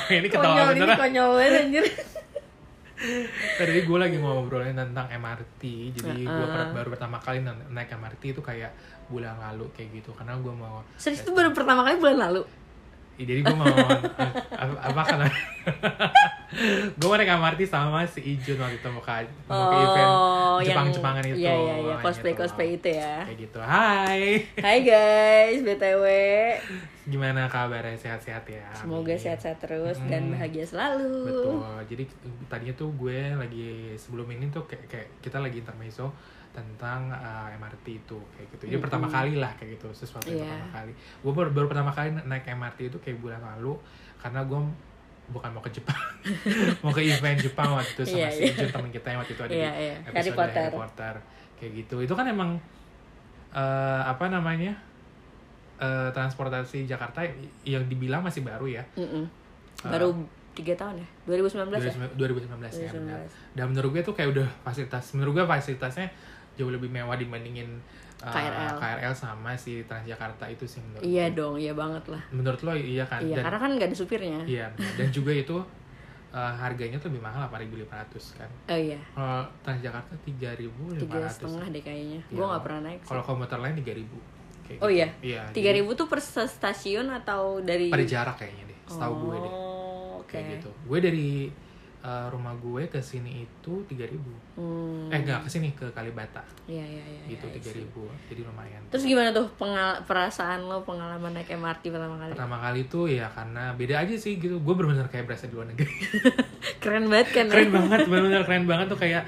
ini ketawa konyol ini beneran. konyol banget anjir. Tadi gue lagi ngobrolin tentang MRT jadi gue baru pertama kali na- naik MRT itu kayak bulan lalu kayak gitu karena gue mau serius itu baru pertama kali bulan lalu? Ih, jadi gue mau apa, apa kan gue mau naik MRT sama si Ijun waktu itu mau ke, mau ke event Jepang-Jepangan itu iya iya iya yang cosplay itu. cosplay itu ya kayak gitu hai Hai guys btw gimana kabarnya sehat-sehat ya semoga sehat-sehat terus dan Hmm. bahagia selalu Betul. Jadi tadinya tuh gue lagi sebelum ini tuh kayak, kayak kita lagi intermezzo tentang uh, MRT itu kayak gitu. Jadi pertama kali lah kayak gitu sesuatu yang Iya. pertama kali. Gue baru, baru pertama kali naik MRT itu kayak bulan lalu karena gue bukan mau ke Jepang, mau ke event Jepang waktu itu sama Iya, si. Jun teman kita yang waktu itu ada Iya, di iya. episode Harry Potter. Harry Potter kayak gitu. Itu kan emang uh, apa namanya uh, transportasi Jakarta yang dibilang masih baru ya. Mm-mm. Ah. baru tiga tahun ya 2019 ya 2019 ya 2019. benar. Dan menurut gue tuh kayak udah fasilitas menurut gue fasilitasnya jauh lebih mewah dibandingin uh, KRL. KRL sama si Transjakarta itu sih menurut iya gue. dong iya banget lah Menurut lo iya kan? iya dan, karena kan nggak ada supirnya iya dan juga itu uh, harganya tuh lebih mahal 8.500 kan. oh iya Kalau Transjakarta 3.500. tiga setengah deh kayaknya Iya. gue nggak pernah naik. Kalau komuter lain 3.000. Kayak oh gitu. iya Iya. tiga jadi ribu tuh per stasiun atau dari per jarak kayaknya deh. Setahu gue deh. oh oke Kayak gitu. Gue dari uh, rumah gue ke sini itu 3.000. hmm. Eh enggak, ke sini ke Kalibata. iya iya iya gitu iya, tiga sih. ribu jadi lumayan terus gimana tuh pengal perasaan lo pengalaman naik MRT pertama kali pertama kali tuh ya karena beda aja sih gitu gue bener-bener kayak berasa di luar negeri keren banget kan ya? keren banget bener-bener keren banget tuh kayak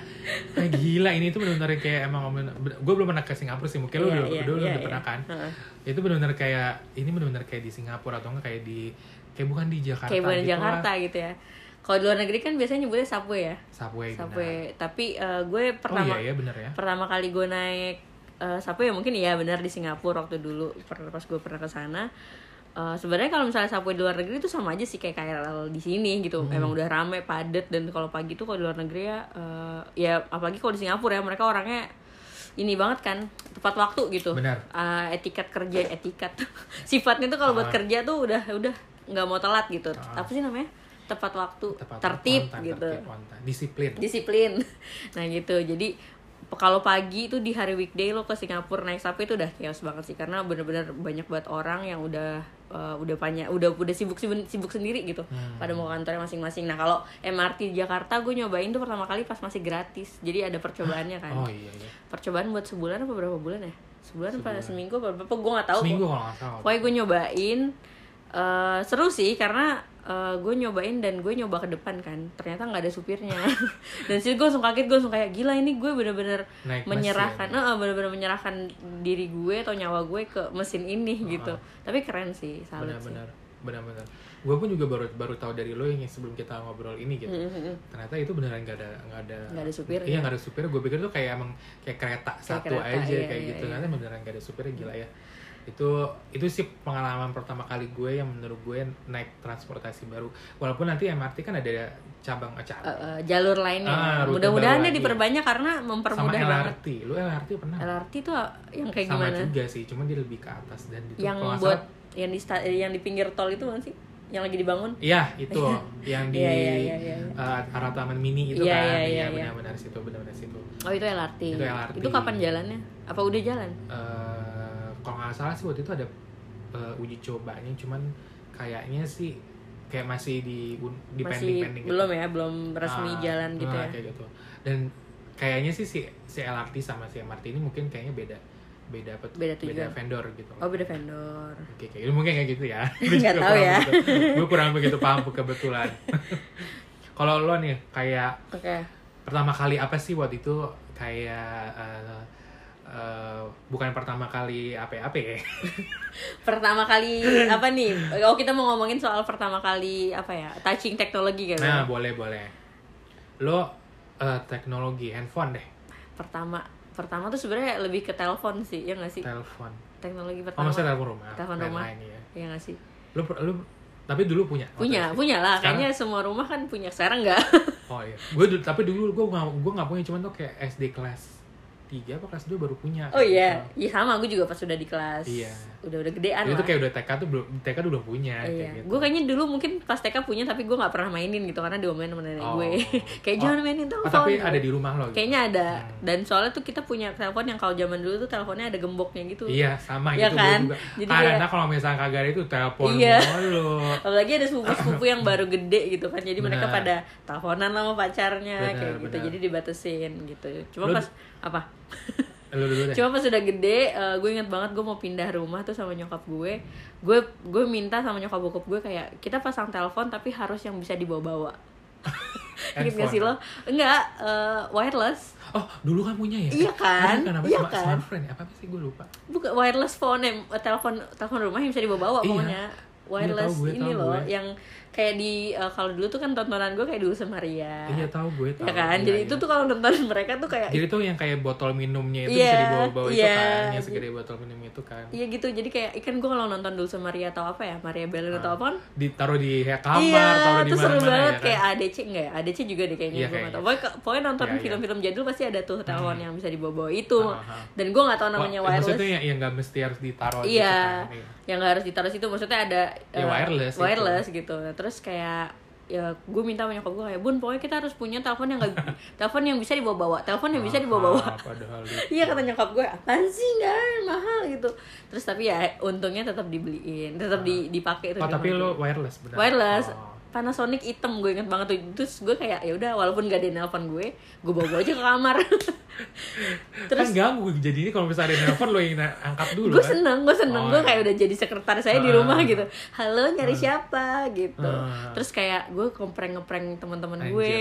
kayak gila ini tuh bener-bener kayak emang gue belum pernah ke Singapura sih mungkin lo udah, iya, udah, iya, udah iya. pernah kan Heeh. itu bener-bener kayak ini bener-bener kayak di Singapura atau enggak kayak di kayak bukan di Jakarta kayak bukan di gitu Jakarta lah. gitu ya kalau di luar negeri kan biasanya nyebutnya subway ya? Subway, subway. Tapi eh, gue benar. oh pertama iya ya bener ya. pertama kali gue naik eh, subway ya mungkin iya benar di Singapura waktu dulu pas gue pernah ke sana. Eh, sebenarnya kalau misalnya subway di luar negeri itu sama aja sih kayak KRL di sini gitu. Hmm. emang udah rame padet dan kalau pagi tuh kalau di luar negeri ya eh, ya apalagi kalau di Singapura ya mereka orangnya ini banget kan tepat waktu gitu. Benar. Eh, etiket kerja etiket. Sifatnya tuh kalau buat Ah. kerja tuh udah udah nggak mau telat gitu. Apa sih namanya tepat waktu Tepat tertib on time, gitu. tertib, on time. disiplin. Disiplin. Nah gitu. Jadi kalau pagi itu di hari weekday lo ke Singapura naik subway itu udah chaos banget sih karena bener-bener banyak banget orang yang udah eh, udah banyak udah udah sibuk sibuk, sibuk sendiri gitu Hmm. pada mau kantornya masing-masing. Nah kalau MRT Jakarta gue nyobain tuh pertama kali pas masih gratis. Jadi ada percobaannya kan. Oh iya iya. Percobaan buat sebulan apa berapa bulan ya? Sebulan, apa seminggu apa berapa? Gue nggak tahu seminggu kalau nggak salah. Pokoknya gue nyobain eh, seru sih karena eh, gue nyobain dan gue nyoba ke depan kan. Ternyata nggak ada supirnya. Dan sih gue langsung kaget gue langsung kayak gila ini gue bener-bener Naik menyerahkan mesin. eh, bener-bener menyerahkan diri gue atau nyawa gue ke mesin ini gitu. Tapi keren sih salut sih. Benar-benar benar-benar. Gue pun juga baru baru tahu dari lo yang sebelum kita ngobrol ini gitu. Ternyata itu beneran nggak ada nggak ada Nggak ada supirnya. iya nggak ada supir. Gue pikir tuh kayak emang kayak kereta satu kereta, aja iya, kayak iya, gitu. iya. ternyata beneran nggak ada supirnya gila ya itu itu sih pengalaman pertama kali gue yang menurut gue naik transportasi baru walaupun nanti MRT kan ada cabang Eh, cabang eh, jalur lainnya Ah, mudah-mudahan lagi. diperbanyak karena sama mempermudah banget LRT lu LRT pernah LRT tuh yang kayak sama gimana juga sih cuman dia lebih ke atas dan itu yang buat yang di yang di pinggir tol itu kan sih yang lagi dibangun Iya itu yang di Iya, iya, iya, iya. eh, arah Taman Mini itu Iya, kan, iya, iya, iya iya. benar-benar situ benar-benar situ. Oh itu LRT. Itu LRT. Itu kapan jalannya? Apa udah jalan? Eh, kalau nggak salah sih waktu itu ada eh, uji cobanya, cuman kayaknya sih kayak masih di di Masih pending pending belum ya, belum resmi jalan gitu ya. Kayak gitu. Dan kayaknya sih si, si LRT sama si MRT ini mungkin kayaknya beda beda apa tuh? Beda tujuan. vendor gitu. Oh beda vendor. Oke, kayak gitu mungkin kayak gitu ya. Nggak tahu ya. Gue kurang begitu paham kebetulan. Kalau lo nih kayak Oke. pertama kali apa sih waktu itu kayak eh, eh, bukan pertama kali apa-apa ya? Pertama kali apa nih? Oh kita mau ngomongin soal pertama kali apa ya? Touching teknologi kan? Nah, boleh boleh. Lo eh, teknologi handphone deh, Pertama pertama tuh sebenarnya lebih ke telepon sih, ya nggak sih? telepon. Teknologi Oh, pertama. maksudnya telepon rumah. Telepon rumah. landline, ya. Ya nggak sih? Lo lo tapi dulu punya? Punya, punya lah. Sekarang? Kayaknya semua rumah kan punya. Sekarang nggak. Oh iya. Gue dulu tapi dulu gue nggak gue nggak punya cuman tuh kayak SD kelas 3 apa kelas 2 baru punya oh iya gitu. iya sama gue juga pas udah di kelas Iya. udah udah gedean itu lah kayak udah TK tuh belum TK tuh belum punya Iya, kayak gitu. gue kayaknya dulu mungkin pas TK punya tapi gue nggak pernah mainin gitu karena diomelin sama nenek Oh. gue. kayak Oh. jangan mainin Oh, telepon. tapi gitu. ada di rumah lo gitu? Kayaknya ada. Hmm. Dan soalnya tuh kita punya telepon yang kalau zaman dulu tuh teleponnya ada gemboknya gitu. Iya sama Iya gitu kan? gue juga. Jadi Karena kayak- kalau misalnya kagak ada itu telepon Iya. mulu. Apalagi ada sepupu-sepupu yang baru gede gitu kan. Jadi mereka Benar. pada teleponan sama pacarnya Benar, kayak gitu. benar. Jadi dibatasin gitu. Cuma Lu- pas apa? Lu dulu deh. Cuma pas udah gede, eh, gue inget banget gue mau pindah rumah tuh sama nyokap gue. Gue gue minta sama nyokap bokap gue kayak kita pasang telepon tapi harus yang bisa dibawa-bawa. Ingat gak sih lo? Enggak, eh, wireless. Oh, dulu kan punya ya? Iya kan? Ada kan Iya smart, kan? smartphone ya? Apa sih gue lupa. Bukan wireless phone eh, telepon telepon rumah yang bisa dibawa-bawa Iya. pokoknya. Wireless Iya, tahu gue, ini tahu loh gue. yang kayak di eh, kalau dulu tuh kan tontonan gue kayak dulu Maria. Iya tahu gue tahu. Ya kan? Iya, Jadi iya. itu tuh kalau nonton mereka tuh kayak Jadi tuh yang kayak botol minumnya itu Iya, bisa dibawa-bawa itu iya. kan, yang segede botol minum itu kan. Iya gitu, jadi kayak ikan gue kalau nonton Dulce Maria atau apa ya, Maria Belen atau apa kan Ditaruh di kamar, iya, taruh di tuh seru mana-mana banget ya kan. kayak ADC enggak ya? ADC juga deh kayaknya Iya, gue nggak tahu. Pokoknya, pokoknya nonton Iya, iya. film-film jadul pasti ada tuh telepon yang bisa dibawa-bawa itu. Aha. Dan gue nggak tahu namanya Wah, wireless. Maksudnya yang, yang gak mesti harus ditaruh gitu Iya, kan. Iya. yang nggak harus ditaruh situ. Maksudnya ada Ya, eh, wireless itu. wireless gitu. Terus kayak ya gue minta nyokap gue kayak bun pokoknya kita harus punya telepon yang nggak telepon yang bisa dibawa-bawa telepon yang bisa dibawa-bawa Ah, padahal itu. Iya kata nyokap gue, apaan sih nggak mahal gitu. Terus tapi ya untungnya tetap dibeliin, tetap di, dipakai tuh. Oh, tapi lo wireless benar. wireless Oh. Panasonic hitam gue inget banget tuh. Terus gue kayak ya udah walaupun gak ada yang nelpon gue gue bawa aja ke kamar. Terus kan ganggu jadi ini kalau misalnya ada nelfon lo yang angkat dulu gue kan. seneng gue seneng. Oh, gue iya. kayak udah jadi sekretaris saya di Ah. rumah gitu. Halo nyari siapa? Gitu. Ah. terus kayak gue kompreng ngeprank teman-teman gue.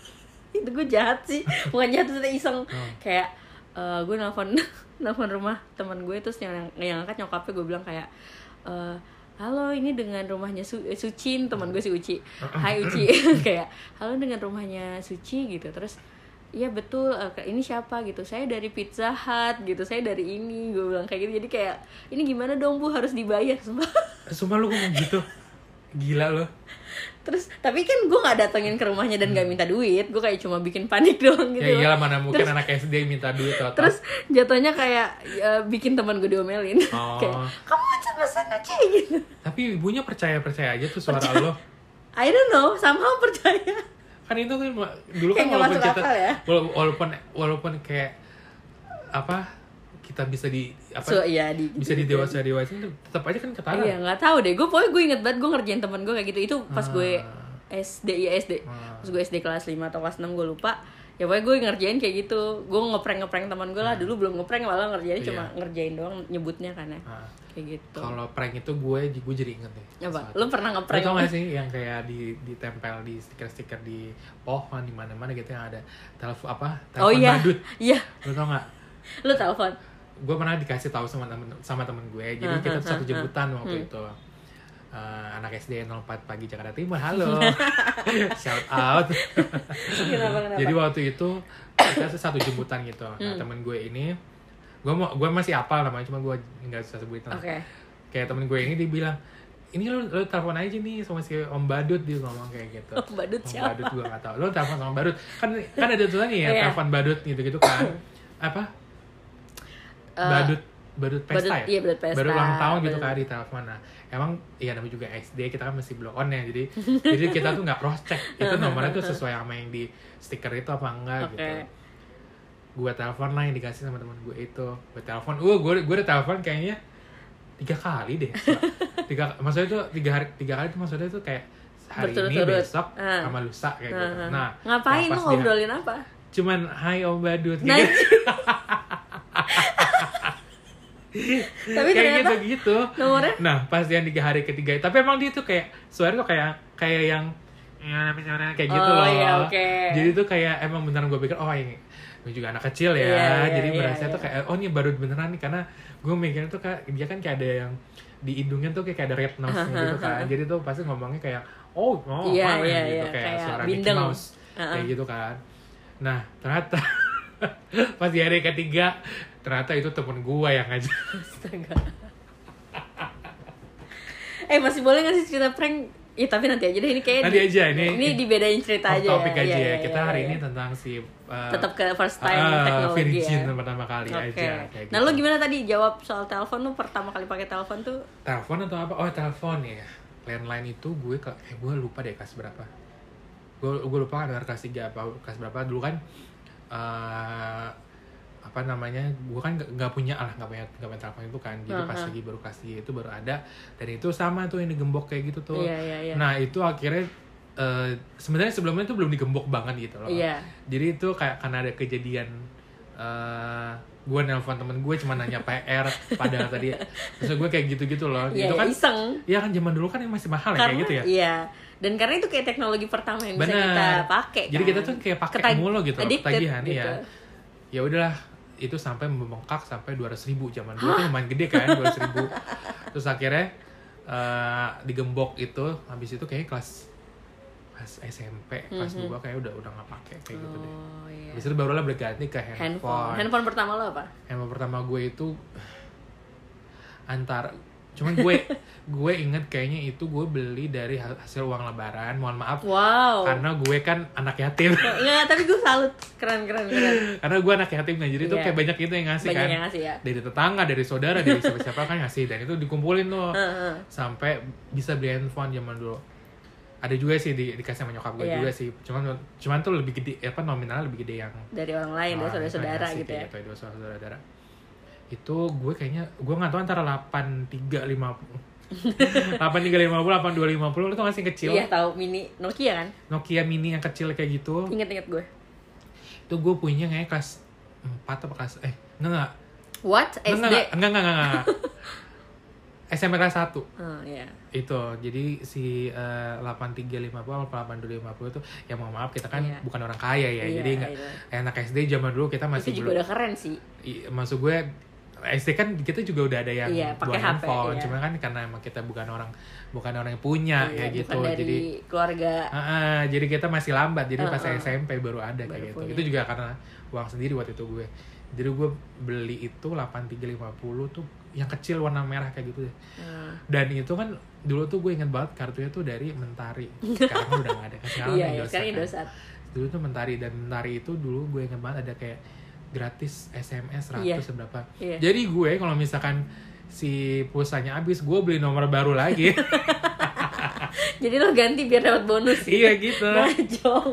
Itu gue jahat sih. Bukan jahat itu iseng. Oh. kayak eh, gue nelfon nelfon rumah teman gue terus yang yang angkat nyokapnya gue bilang kayak eh, halo ini dengan rumahnya Su eh, Suci teman gue si Uci. Hai Uci. Kayak halo dengan rumahnya Suci gitu. Terus Iya betul, eh, ini siapa? Gitu. Saya dari Pizza Hut gitu, saya dari ini Gue bilang kayak gitu, jadi kayak Ini gimana dong bu, harus dibayar Sumpah. Sumpah lu ngomong gitu. Gila lo. Terus, tapi kan gue gak datengin ke rumahnya dan gak minta duit Gue kayak cuma bikin panik doang gitu Hmm. Ya iyalah mana mungkin anak SD minta duit atau Terus jatuhnya kayak ya, bikin teman gue diomelin Oh. Kayak, kamu pesan-pesan aja gitu Tapi ibunya percaya-percaya aja tuh suara Percaya. lo. I don't know, somehow percaya Kan itu kan dulu Kayak kan nggak walaupun kita ya. wala- walaupun walaupun kayak apa kita bisa di apa So, iya, di, bisa di dewasa dewasa itu tetap aja kan ketara. Iya nggak tahu deh. Gue pokoknya gue inget banget gue ngerjain temen gue kayak gitu. Itu pas gue Ah. SD ya SD. Ah. Pas gue SD kelas 5 atau kelas 6 gue lupa. Ya pokoknya gue ngerjain kayak gitu. Gue ngeprank ngeprank teman gue lah. Dulu belum ngeprank malah ngerjain Ah. Iya. cuma ngerjain doang nyebutnya kan ya. Nah, Kayak gitu. kalau prank itu gue gue jadi inget deh. Apa? sesuatu. Lu pernah Lo ngeprank? tau gak sih yang kayak di ditempel di stiker-stiker di pohon di mana-mana gitu yang ada telepon apa? Oh Telepon iya. badut. Iya. Lo tau gak? Lu telepon. Gue pernah dikasih tahu sama temen sama temen gue. Jadi kita tuh satu jemputan waktu itu. Eh, anak SD 04 pagi Jakarta Timur. Halo. Shout out. kenapa kenapa? Jadi waktu itu kita tuh satu jemputan gitu. Hmm. Nah, temen gue ini gue mau gue masih apal namanya cuma gue nggak bisa sebutin. Oke. Kayak temen gue ini dia bilang ini lo, lo telepon aja nih sama si Om Badut dia ngomong kayak gitu. Om Badut Om siapa? Badut gue gak tau. Lo telepon sama Badut kan kan ada tulisannya ya Iya. telepon Badut gitu-gitu kan. Apa? Eh, Badut Badut pesta Badut- ya? iya, Badut pesta. Baru ulang tahun gitu Badut. kan di telepon. Nah, emang iya namanya juga SD kita kan masih blow on ya. Jadi jadi kita tuh nggak cross check itu nomornya tuh sesuai sama yang di stiker itu apa enggak Oke. gitu. Gue telepon lah yang dikasih sama teman gue itu. Gue telepon, uh gue gue udah telepon kayaknya tiga kali deh. tiga maksudnya tuh tiga hari tiga kali tuh maksudnya tuh kayak hari ini Berturut-turut. besok Ah. sama lusa kayak gitu. Nah, Nah, ngapain lu ngobrolin apa? Cuman hai Om Badut Nah, gitu. Tapi kayak gitu gitu nomornya nah pas yang tiga hari ketiga tapi emang dia tuh kayak suara tuh kayak kayak yang ya kayak gitu Oh, loh iya, oke. jadi tuh kayak emang beneran gue pikir oh ini ini juga anak kecil ya Iya, iya, jadi iya, berasa iya. tuh kayak oh ini baru beneran nih karena gue mikirnya tuh kayak dia kan kayak ada yang di hidungnya tuh kayak, kayak ada red nose gitu kan jadi tuh pasti ngomongnya kayak oh oh Iya, apa iya, gitu iya, kayak, kayak suara bindeng. Mickey Mouse Uh-uh. kayak gitu kan nah ternyata pas di hari ketiga ternyata itu temen gue yang ngajak Astaga. eh masih boleh gak sih cerita prank Iya tapi nanti aja deh ini kayak Nanti di- aja, ini- ini dibedain cerita aja topik ya. aja Iya, ya. iya, Kita iya, hari iya. ini tentang si uh, tetap ke first time ah, teknologi virgin ya. pertama kali Oke. aja kayak Nah gitu. lu gimana tadi jawab soal telepon lu pertama kali pakai telepon tuh? Telepon atau apa? Oh, telepon ya. Landline itu gue ke eh gue lupa deh kelas berapa. Gue gue lupa ada kelas 3 apa kelas berapa dulu kan eh apa namanya gue kan nggak- punya ah nggak punya nggak punya telepon itu kan jadi pas Aha. lagi baru 3 itu baru ada dan itu sama tuh yang digembok kayak gitu tuh Iya iya iya. nah itu akhirnya eh, sebenarnya sebelumnya itu belum digembok banget gitu loh Iya. jadi itu kayak karena ada kejadian eh gue nelpon temen gue cuma nanya PR padahal tadi terus gue kayak gitu-gitu loh Iya, itu kan iseng. Iya kan zaman dulu kan yang masih mahal ya kayak gitu ya iya. Dan karena itu kayak teknologi pertama yang bisa Benar. kita pakai Jadi kan. kita tuh kayak pakai Ketag- mulu gitu addicted ketagihan gitu. iya. Ya udahlah, itu sampai membengkak sampai 200 ribu zaman dulu kan lumayan gede kan 200 ribu. Terus akhirnya eh, digembok itu, habis itu kayak kelas kelas SMP, kelas 2 kayak udah udah nggak pakai kayak gitu deh. Oh iya. Habis itu barulah berganti ke Handphone. handphone. Handphone pertama lo apa? Handphone pertama gue itu antar cuman gue gue inget kayaknya itu gue beli dari hasil uang lebaran mohon maaf Wow. karena gue kan anak yatim Enggak, tapi gue salut. Keren keren keren. karena gue anak yatim kan jadi tuh Iya. kayak banyak itu yang ngasih Banyak kan yang ngasih ya. dari tetangga dari saudara dari siapa siapa kan ngasih dan itu dikumpulin tuh Heeh. sampai bisa beli handphone zaman dulu ada juga sih di, dikasih sama nyokap gue Iya. juga sih cuman cuman tuh lebih gede apa nominalnya lebih gede yang Dari orang lain, dari orang saudara-saudara gitu ya. gitu, dari saudara-saudara itu gue kayaknya gue nggak tahu antara 8350 8350 8250 itu masih kecil Iya tahu mini Nokia kan? Nokia mini yang kecil kayak gitu Ingat-ingat gue. itu gue punya kayak kelas 4 apa kelas eh enggak enggak What? SD? enggak enggak enggak, enggak, enggak. SMP kelas 1 Oh iya. itu jadi si eh, 8350 atau 8250 itu ya mohon maaf kita kan Iya. bukan orang kaya ya Iya, jadi nggak iya. enak SD zaman dulu kita masih Itu belum juga udah keren sih. Maksud gue SD kan kita juga udah ada yang Iya, pakai HP, handphone iya. cuma kan karena emang kita bukan orang bukan orang yang punya Iya, kayak gitu dari jadi keluarga ah, ah, jadi kita masih lambat jadi pas Uh-uh. SMP baru ada Baru kayak gitu punya. itu juga karena uang sendiri waktu itu gue jadi gue beli itu 8350 tuh yang kecil warna merah kayak gitu deh Hmm. dan itu kan dulu tuh gue inget banget kartunya tuh dari Mentari sekarang udah gak ada sekarang Iya, iya, Indosat sekarang kan. Dulu tuh Mentari dan Mentari itu dulu gue inget banget ada kayak gratis SMS 100 Iya. seberapa Iya. jadi gue kalau misalkan si pulsanya habis gue beli nomor baru lagi Jadi lo ganti biar dapat bonus. iya gitu Ngajong.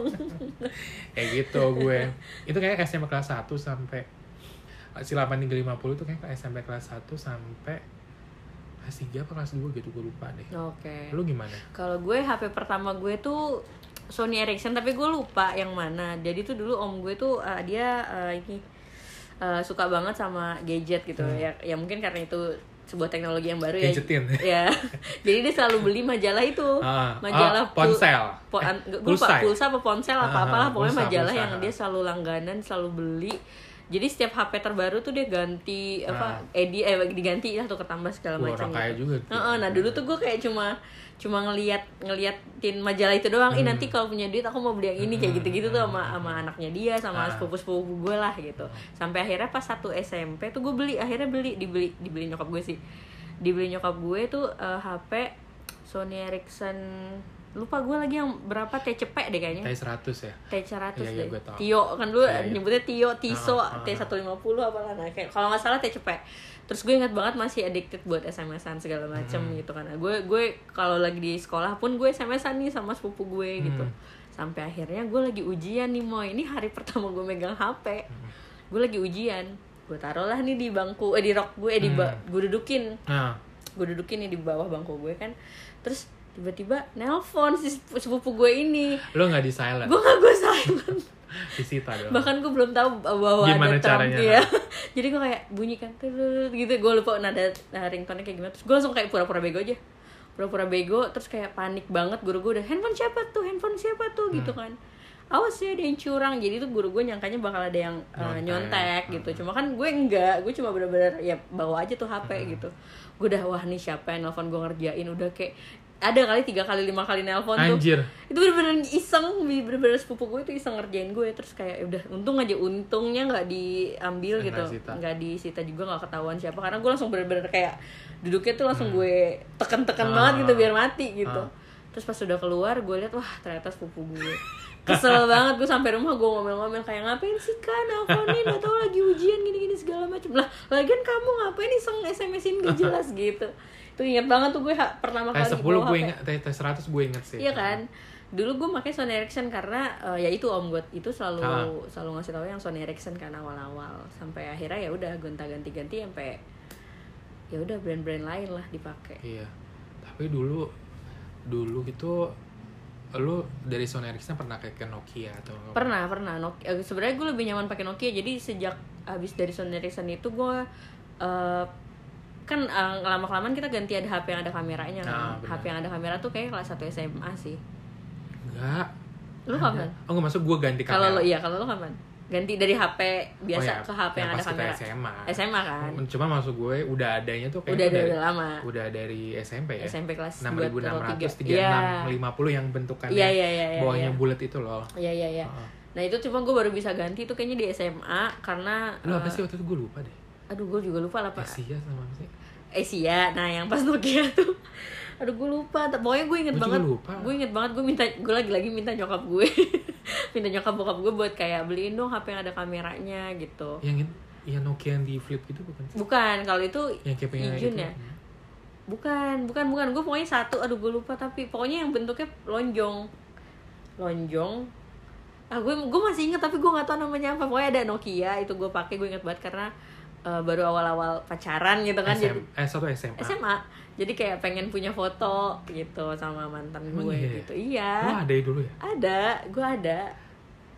kayak gitu gue itu kayak SMP kelas 1 sampai si 8350 itu kayak SMP kelas 1 sampai kelas 3 apa kelas 2 gitu gue lupa deh Oke. lu gimana Kalau gue HP pertama gue tuh Sony Ericsson tapi gue lupa yang mana. Jadi tuh dulu om gue tuh uh, dia uh, ini uh, suka banget sama gadget gitu. Hmm. Ya ya mungkin karena itu sebuah teknologi yang baru ya. Gadgetin. Ya. Jadi dia selalu beli majalah itu. Ah, majalah ah, ponsel. Po, Eh, an- gue lupa pulsa ya? pulsa apa ponsel apa Ah, apalah pokoknya pulsa, majalah pulsa. yang dia selalu langganan selalu beli jadi setiap HP terbaru tuh dia ganti apa edi eh diganti lah tuh ketambah segala macam orang kaya gitu. juga tuh. Heeh, nah dulu tuh gue kayak cuma cuma ngeliat ngeliatin majalah itu doang. Ih Hmm. nanti kalau punya duit aku mau beli yang ini kayak gitu-gitu tuh sama sama anaknya dia sama Ah. sepupu-sepupu gue lah gitu. Sampai akhirnya pas satu SMP tuh gue beli akhirnya beli dibeli dibeli nyokap gue sih. Dibeli nyokap gue tuh eh, HP Sony Ericsson lupa gue lagi yang berapa TCP deh kayaknya. T100 ya T100 Iya, iya, deh. Tio kan dulu Iya, iya. nyebutnya Tio, Tiso, Ah, ah, ah. T150 apalah nah kayak kalau nggak salah TCP. Terus gue ingat banget masih addicted buat SMS-an segala macem Hmm. gitu kan. Nah, gue gue kalau lagi di sekolah pun gue SMS-an nih sama sepupu gue gitu. Hmm. Sampai akhirnya gue lagi ujian nih Moy. Ini hari pertama gue megang HP. Hmm. Gue lagi ujian. Gue taruh lah nih di bangku eh di rok gue eh, di Hmm. gue dudukin nah gue dudukin nih di bawah bangku gue kan terus tiba-tiba nelpon si sepu- sepupu gue ini. Lu nggak di silent? Gue gak gue silent. Disita dong bahkan gue belum tahu bahwa Gimana ada Trump caranya? ya jadi gue kayak bunyi kan "Tut-tut-tut," gitu. Gue lupa nada nah, ringtone kayak gimana. Terus gue langsung kayak pura-pura bego aja. Pura-pura bego terus kayak panik banget. Guru gue udah handphone siapa tuh? Handphone siapa tuh? Hmm. gitu kan. Awas ya ada yang curang. Jadi tuh guru gue nyangkanya bakal ada yang uh, Nyontek. nyontek gitu. Cuma kan gue enggak. Gue cuma bener-bener ya bawa aja tuh HP Hmm. gitu. Gue udah wah nih siapa yang nelfon gue ngerjain? Udah kayak ada kali tiga kali lima kali nelpon tuh. Anjir. Itu bener-bener iseng bener-bener sepupu gue itu iseng ngerjain gue. Terus kayak ya udah untung aja untungnya nggak diambil gitu. nggak disita juga nggak ketahuan siapa. Karena gue langsung bener-bener kayak duduknya tuh langsung gue tekan-tekan Ah. banget gitu biar mati gitu. Ah. terus pas sudah keluar gue lihat wah ternyata sepupu gue. Kesel banget gue sampai rumah gue ngomel-ngomel kayak ngapain sih kan nelfonin gak tau lagi ujian gini-gini segala macem. Lah lagian kamu ngapain iseng sms-in? Gak jelas gitu tuh inget banget tuh gue ha- pertama tes kali 10 bawa gue HP. ingat tes tes 100 gue inget sih Iya kan? Dulu gue pakai Sony Ericsson karena eh, ya itu om gue itu selalu Ah. selalu ngasih tahu yang Sony Ericsson kan awal-awal sampai akhirnya ya udah gonta ganti sampai ya udah brand-brand lain lah dipakai. iya tapi dulu dulu gitu lu dari Sony Ericsson pernah kayak ke Nokia atau Pernah pernah Nokia. eh, Sebenarnya gue lebih nyaman pakai Nokia jadi sejak habis dari Sony Ericsson itu gue eh, kan eh, lama kelamaan kita ganti ada HP yang ada kameranya Ah, kan. HP yang ada kamera tuh kayak kelas 1 SMA sih. enggak Lu Ada. kapan? oh enggak masuk gue ganti Kalau kamera lo iya, kalau lo kapan? Ganti dari HP biasa Oh ya, ke HP yang, ada pas kita kamera. SMA SMA kan? cuma maksud gue udah adanya tuh kayak Udah ada dari, udah lama. udah dari SMP ya SMP kelas 2 6600 atau 3. 36 Iya. 50 yang bentukannya iya, iya, iya, bawahnya iya. bulat itu loh Iya iya iya. Nah itu cuma gue baru bisa ganti itu kayaknya di SMA karena lu apa eh, sih waktu itu gue lupa deh Aduh gue juga lupa lah pak. Asia sama apa sih Asia. Nah yang pas Nokia tuh. Aduh gue lupa. Pokoknya gue inget Gua banget. lupa. Gue inget banget gue minta gue lagi-lagi minta nyokap gue. minta nyokap bokap gue buat kayak beliin dong HP yang ada kameranya gitu. yang yang Nokia yang di flip itu bukan sih Bukan kalau itu yang kayak gitu. ya. Bukan, bukan, bukan. Gue pokoknya satu, aduh gue lupa tapi pokoknya yang bentuknya lonjong. Lonjong. Ah gue gue masih inget tapi gue nggak tahu namanya apa. Pokoknya ada Nokia itu gue pakai gue inget banget karena eh, baru awal-awal pacaran gitu kan. SM, Jadi eh satu SMA SMA. Jadi kayak pengen punya foto gitu sama mantan Emang gue iya ya? gitu. Iya. lu ada ya dulu ya Ada, gue ada.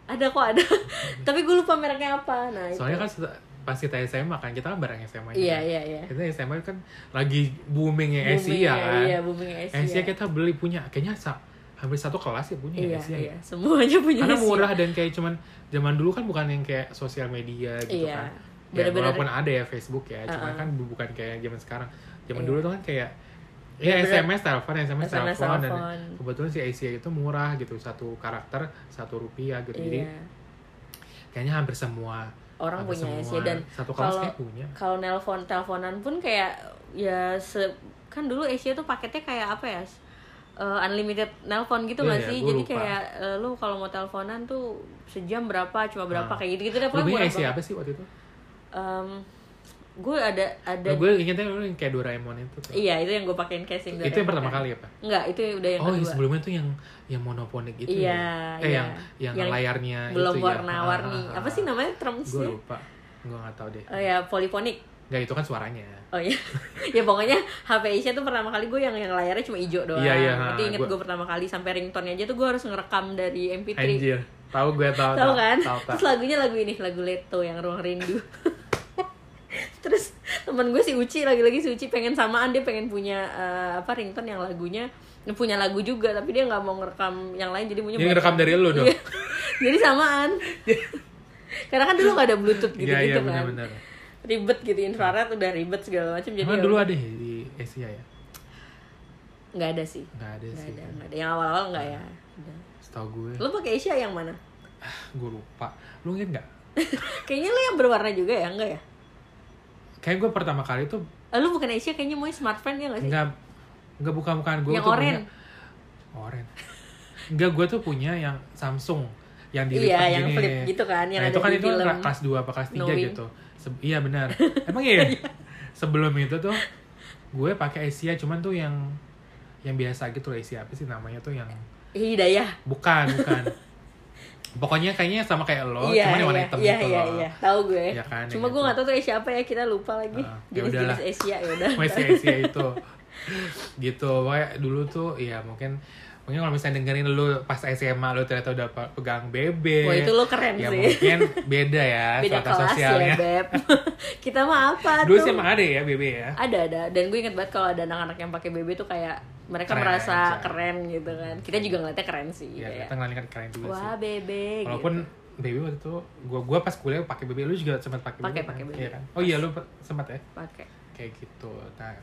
Ada kok ada. tapi gue lupa mereknya apa. Nah, soalnya itu. kan pas kita SMA kan kita kan bareng SMA Iya, kan. iya, iya. kita SMA kan lagi boomingnya Booming Asia ya, kan Iya, booming Asia. Asia kita beli punya kayaknya sa- hampir satu kelas ya punya iya, Asia iya. ya Semuanya punya karena Asia. murah dan kayak cuman zaman dulu kan bukan yang kayak sosial media gitu Iya. kan ya, Bener-bener- walaupun ada ya Facebook ya Uh-uh. kan bu- bukan kayak zaman sekarang zaman Iya. dulu tuh kan kayak ya SMS telepon SMS, SMS telepon dan telepon. kebetulan si Asia itu murah gitu satu karakter satu rupiah gitu jadi Iya. kayaknya hampir semua Orang hampir punya semua Asia dan satu kelas kalau kayak punya kalau nelpon teleponan pun kayak ya se kan dulu Asia tuh paketnya kayak apa ya? Eh, unlimited nelpon gitu Iya, nggak iya, sih? Jadi lupa. kayak eh, lu kalau mau teleponan tuh sejam berapa, cuma berapa Ah. kayak gitu-gitu deh lu punya apa sih waktu itu Em, gue ada ada Nah, gue ingetnya lu yang kayak Doraemon itu tuh. iya itu yang gue pakein casing itu yang pertama kali apa Enggak, itu udah yang oh kedua. sebelumnya tuh yang yang monoponik itu Iya, ya? eh iya. yang, yang Yang layarnya belum itu ya warna-warni. Apa sih namanya gue termsnya? lupa gue nggak tahu deh Oh ya, poliponik. nggak itu kan suaranya Oh iya. ya pokoknya HP Asia tuh pertama kali gue yang yang layarnya cuma hijau doang. Iya, iya, Itu inget gua- gue pertama kali sampai ringtone aja tuh gue harus ngerekam dari MP3. anjir tahu gue tahu Tahu kan? tahu tahu Terus lagunya lagu ini, lagu Leto yang Ruang Rindu. Terus temen gue si Uci lagi-lagi si Uci pengen samaan dia pengen punya eh, apa ringtone yang lagunya punya lagu juga tapi dia nggak mau ngerekam yang lain jadi punya buat- ngerekam dari lu dong? Iya. jadi samaan. Karena kan dulu nggak ada bluetooth gitu iya gitu iya kan. benar-benar. Ribet gitu infrared udah ribet segala macam jadi ya dulu ada ya di Asia ya? Nggak ada sih. Nggak ada nggak sih. ada nggak ada. Yang awal-awal nggak ya? Setahu gue. Lo pakai Asia yang mana? Gue lupa. Lu inget nggak? Kayaknya lo yang berwarna juga ya? Enggak ya kayak gue pertama kali tuh Eh, lo bukan Asia kayaknya mau smartphone ya nggak sih? Nggak nggak bukan bukan gue Yang tuh oren. punya oren nggak gue tuh punya yang Samsung yang dilipat iya yang gini. flip gitu kan yang nah, ada itu kan di itu film kan kelas 2 apa kelas 3 Knowing. gitu. Se- iya benar. Emang iya. Sebelum itu tuh gue pakai Asia cuman tuh yang yang biasa gitu loh Asia apa sih namanya tuh yang Hidayah. Bukan bukan pokoknya kayaknya sama kayak lo iya cuman yang warna iya. hitam iya gitu iya loh. iya. Tahu gue. Iya kan, cuma yang gue itu. nggak tahu tuh Asia apa ya kita lupa lagi. Ya jenis-jenis. Asia ya udah. Masih Asia itu. Gitu pokoknya dulu tuh ya mungkin mungkin kalau misalnya dengerin lu pas SMA lu ternyata udah pe- pegang BB Wah itu lo keren ya sih. mungkin beda ya beda kelas sosialnya. Ya beb. Kita mah apa dulu tuh? Sih emang ada ya BB ya? Ada ada. Dan gue inget banget kalau ada anak-anak yang pakai BB tuh kayak mereka Keren merasa aja. keren gitu kan. Kita juga ngeliatnya keren sih ya kayak, kita ngeliat kan keren juga wah sih. BB walaupun gitu. BB waktu itu gua gua pas kuliah pakai BB lu juga sempat pakai Pakai, kan? pakai BB. Iya kan? Oh iya lu sempat ya? Pakai. Kayak gitu. Nah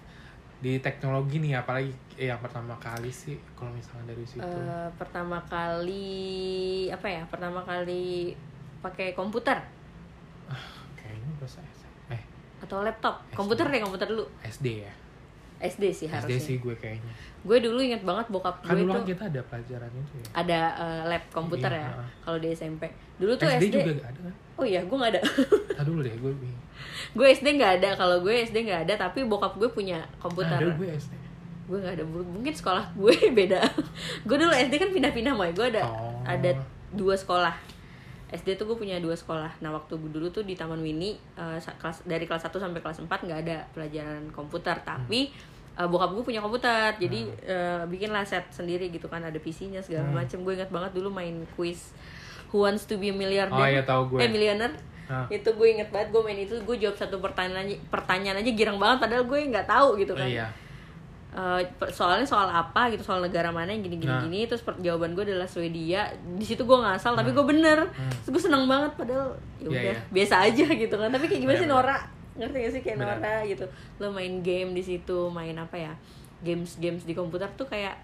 di teknologi nih apalagi eh, yang pertama kali sih kalau misalnya dari situ? Eh, pertama kali apa ya pertama kali pakai komputer. Kayaknya pas eh atau laptop. SD. komputer deh komputer dulu. SD ya SD sih SD harusnya. sih gue kayaknya. Gue dulu inget banget bokap kan gue dulu tuh kan kita ada pelajaran itu ya? Ada eh, lab komputer Iya, ya heeh. kalau di SMP dulu tuh SD, SD, juga gak ada kan? Oh iya gue nggak ada. Tadi dulu deh gue bingung. gue SD nggak ada kalau gue SD nggak ada tapi bokap gue punya komputer. Ada gue SD gue nggak ada mungkin sekolah gue beda. Gue dulu SD kan pindah-pindah moy. Gue ada Oh. ada dua sekolah SD tuh gue punya dua sekolah. Nah waktu gue dulu tuh di Taman Mini sa- kelas dari kelas 1 sampai kelas 4 nggak ada pelajaran komputer. Tapi eh, bokap gue punya komputer. Jadi eh, bikinlah set sendiri gitu kan ada PC-nya segala Hmm. macem. Gue ingat banget dulu main quiz Who wants to be a millionaire? Oh, iya, tahu gue. eh millionaire? Ah. itu gue inget banget gue main itu gue jawab satu pertanyaan aja pertanyaan aja girang banget padahal gue nggak tahu gitu oh, kan. Iya Per- soalnya soal apa gitu soal negara mana yang gini gini Nah. gini terus jawaban gue adalah Swedia. Di situ gue ngasal tapi gue bener. Terus gue seneng banget padahal ya Hmm. Iya, udah iya. biasa aja gitu kan. Tapi kayak gimana sih Benar, Nora? Ngerti gak sih kayak Benar. Nora gitu? Lo main game di situ main apa ya games games di komputer tuh kayak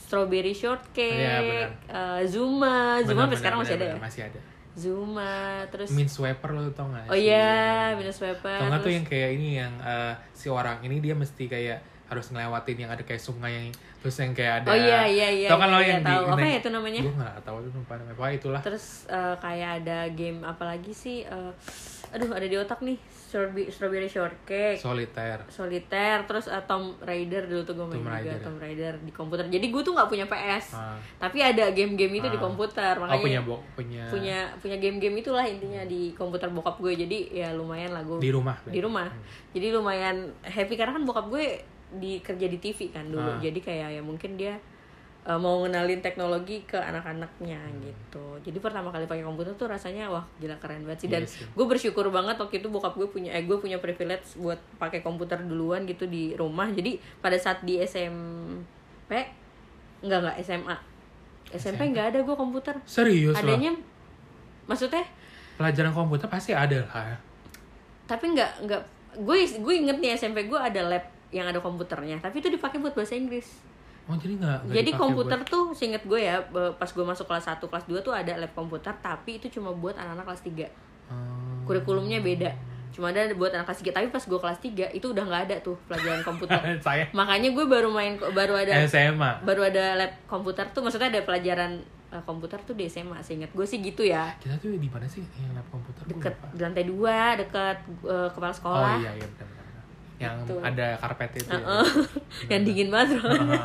strawberry shortcake Iya, benar. eh, Zuma. Zuma sampai sekarang masih ada ya? masih ada. Zuma terus Min swiper lo tau gak? Oh iya minus paper Tau gak tuh yang kayak ini yang eh, si orang ini dia mesti kayak harus ngelewatin yang ada kayak sungai yang terus yang kayak ada Oh iya iya iya. tau kan iya, lo iya, yang tahu. di apa ya itu namanya? gue gak tau tuh lupa namanya Pokoknya itulah Terus eh, kayak ada game apa lagi sih? Eh, aduh ada di otak nih. Strawberry, strawberry shortcake, soliter solitaire, terus eh, Tomb Raider dulu tuh gue main Tomb juga Raider, ya. Tomb Raider di komputer. Jadi gue tuh nggak punya PS, Ah. tapi ada game-game itu di Ah. komputer. oh Makanya punya punya punya punya game-game itulah intinya di komputer bokap gue. Jadi ya lumayan lah gue di rumah di rumah jadi lumayan happy karena kan bokap gue di kerja di TV kan dulu. Ah. jadi kayak ya mungkin dia uh, mau ngenalin teknologi ke anak-anaknya Hmm. gitu. Jadi pertama kali pakai komputer tuh rasanya wah gila keren banget sih. Dan Iya sih. gue bersyukur banget waktu itu bokap gue punya eh gue punya privilege buat pakai komputer duluan gitu di rumah. Jadi pada saat di SMP enggak enggak SMA SMP nggak ada gue komputer. Serius loh adanya maksudnya? Pelajaran komputer pasti ada lah tapi nggak nggak gue gue inget nih SMP gue ada lab yang ada komputernya. Tapi itu dipakai buat bahasa Inggris. Oh jadi nggak nggak jadi komputer buat- tuh seinget gue ya pas gue masuk kelas 1 kelas 2 tuh ada lab komputer tapi itu cuma buat anak-anak kelas 3 Hmm. kurikulumnya beda. Cuma ada buat anak kelas 3 tapi pas gue kelas 3 itu udah nggak ada tuh pelajaran komputer. Saya. Makanya gue baru main baru ada SMA baru ada lab komputer tuh. Maksudnya ada pelajaran eh, komputer tuh di SMA seinget gue sih gitu ya. Kita tuh di mana sih yang lab komputer? Deket di lantai dua deket eh, kepala oh sekolah. iya iya benar benar yang Gitu. ada karpet itu ya. Heeh. yang dingin banget Heeh.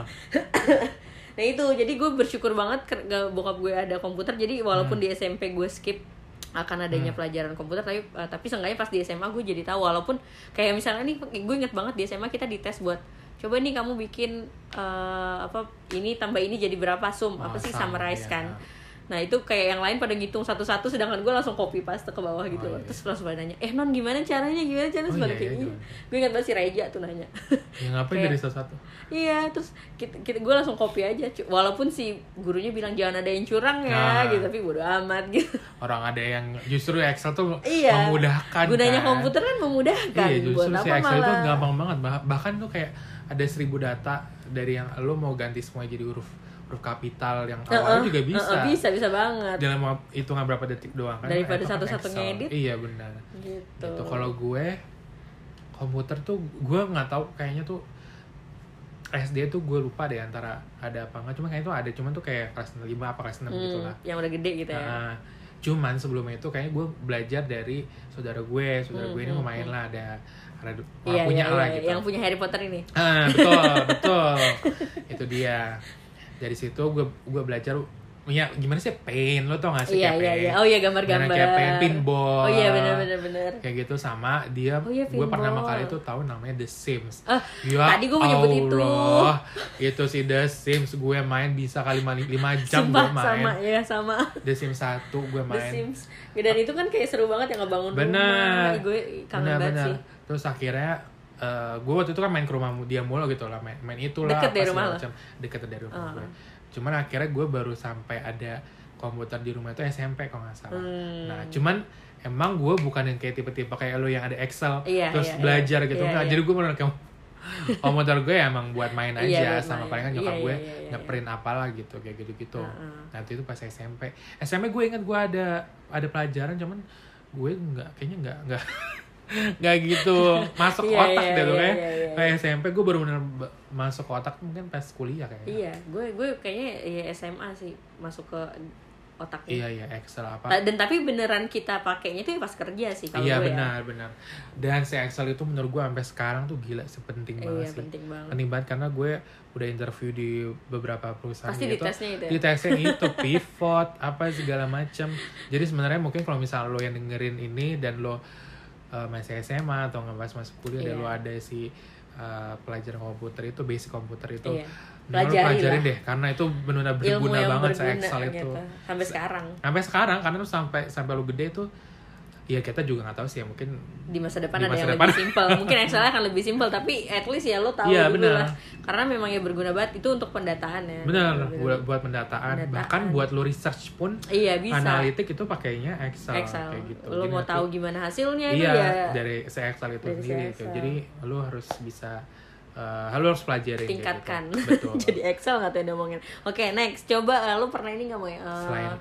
nah itu jadi gue bersyukur banget bokap gue ada komputer jadi walaupun Hmm. di SMP gue skip akan adanya pelajaran komputer tapi eh, tapi seenggaknya pas di SMA gue jadi tahu walaupun kayak misalnya nih gue inget banget di SMA kita dites buat coba nih kamu bikin eh, apa ini tambah ini jadi berapa sum apa Oh, sih sum, summarize iya. kan nah itu kayak yang lain pada ngitung satu-satu sedangkan gue langsung copy paste ke bawah gitu Oh, loh iya. terus langsung pada nanya eh non gimana caranya gimana caranya Oh, iya, iya, gimana? gue ingat banget si Reja tuh nanya ya ngapain dari satu-satu Iya, terus kita, kita gue langsung copy aja, walaupun si gurunya bilang jangan ada yang curang ya, Nah. gitu, tapi bodo amat gitu. orang ada yang justru Excel tuh Iya. memudahkan Gunanya kan. komputer kan memudahkan. iya justru buat si apa Excel malah? gampang banget bah- bahkan tuh kayak ada seribu data dari yang lo mau ganti semua jadi huruf huruf kapital yang Heeh, awalnya juga bisa heeh, bisa, bisa banget. dalam hitungan berapa detik doang kan Daripada Itu satu-satu ngedit. iya benar Gitu. Gitu. kalau gue komputer tuh gue nggak tahu kayaknya tuh SD tuh gue lupa deh antara ada apa nggak cuma kayaknya tuh ada cuman tuh kayak kelas 5 apa kelas 6 gitu Hmm, lah yang udah gede gitu ya. Nah, cuman sebelumnya itu kayaknya gue belajar dari saudara gue saudara gue ini Hmm, mau main lah ada ada Iya, punya iya, lah iya, gitu yang punya Harry Potter ini. ah betul betul itu dia dari situ gue gue belajar ya gimana sih paint lo tau gak sih Iya, kayak iya, paint iya. Oh iya, gambar-gambar. Kayak paint pinball Oh iya, benar benar benar. kayak gitu sama dia Oh iya, gue pertama kali tuh tahu namanya The Sims Ah, ya tadi gue mau nyebut itu. Itu si The Sims gue main bisa kali 5 jam Sumpah, gue main sama ya, sama. The Sims 1 gue The main Sims. Dan itu kan kayak seru banget ya ngebangun Bener. rumah. Gue kangen Bener, banget bener. sih. Terus akhirnya eh gue waktu itu kan main ke rumah dia mulu gitu lah, main, main itu lah. Deket dari rumah macam. Deket dari rumah Ah. gue. Cuman akhirnya gue baru sampai ada komputer di rumah itu SMP kalau nggak salah. Hmm. Nah cuman emang gue bukan yang kayak tipe-tipe kayak lo yang ada Excel Iya, terus iya, belajar iya. gitu. Iya, Nggak, iya. jadi gue bener kayak komputer gue emang buat main aja Iya, buat sama main. palingan nyokap Iya, gue iya, iya, iya. ngeprint apalah gitu kayak gitu-gitu. Heeh. Nanti itu pas SMP. SMP gue inget gue ada ada pelajaran cuman gue nggak kayaknya nggak nggak nggak gitu. Masuk Iya, otak iya, deh lo iya, ya. iya, iya. kayak SMP gue baru bener masuk otak mungkin pas kuliah kayaknya iya gue gue kayaknya ya SMA sih masuk ke otaknya. Iya iya Excel apa. Ta- dan tapi beneran kita pakainya itu ya pas kerja sih kalau iya gue benar benar. Dan si Excel itu menurut gue sampai sekarang tuh gila sepenting ya. banget iya sih. penting banget. Penting banget karena gue udah interview di beberapa perusahaan pasti gitu. itu ya? di tesnya itu pivot apa segala macam jadi sebenarnya mungkin kalau misalnya lo yang dengerin ini dan lo uh, masih SMA atau nggak pas masuk kuliah dan Iya. lo ada si uh, pelajaran komputer itu basic komputer itu lo Pelajari pelajarin lah. deh karena itu benar-benar berguna banget berguna Excel itu gitu. sampai sekarang sampai sekarang karena tuh sampai sampai lo gede tuh ya kita juga nggak tahu sih ya mungkin di masa depan Di ada masa yang depan. lebih simpel mungkin Excel akan lebih simpel tapi at least ya lo tahu Iya, dulu benar. lah karena memang ya berguna banget itu untuk pendataan ya benar Bener-bener. buat buat pendataan, Pendataan. bahkan buat lo research pun iya bisa analitik itu pakainya Excel, Excel kayak gitu lo Jadi mau nanti- tahu gimana hasilnya itu iya ya dari si Excel itu dari si sendiri Excel. kayak. jadi lo harus bisa eh, lo harus pelajari tingkatkan betul jadi Excel nggak tuh yang ngomongin oke next coba eh, lo pernah ini nggak mau ya Eh, Selain.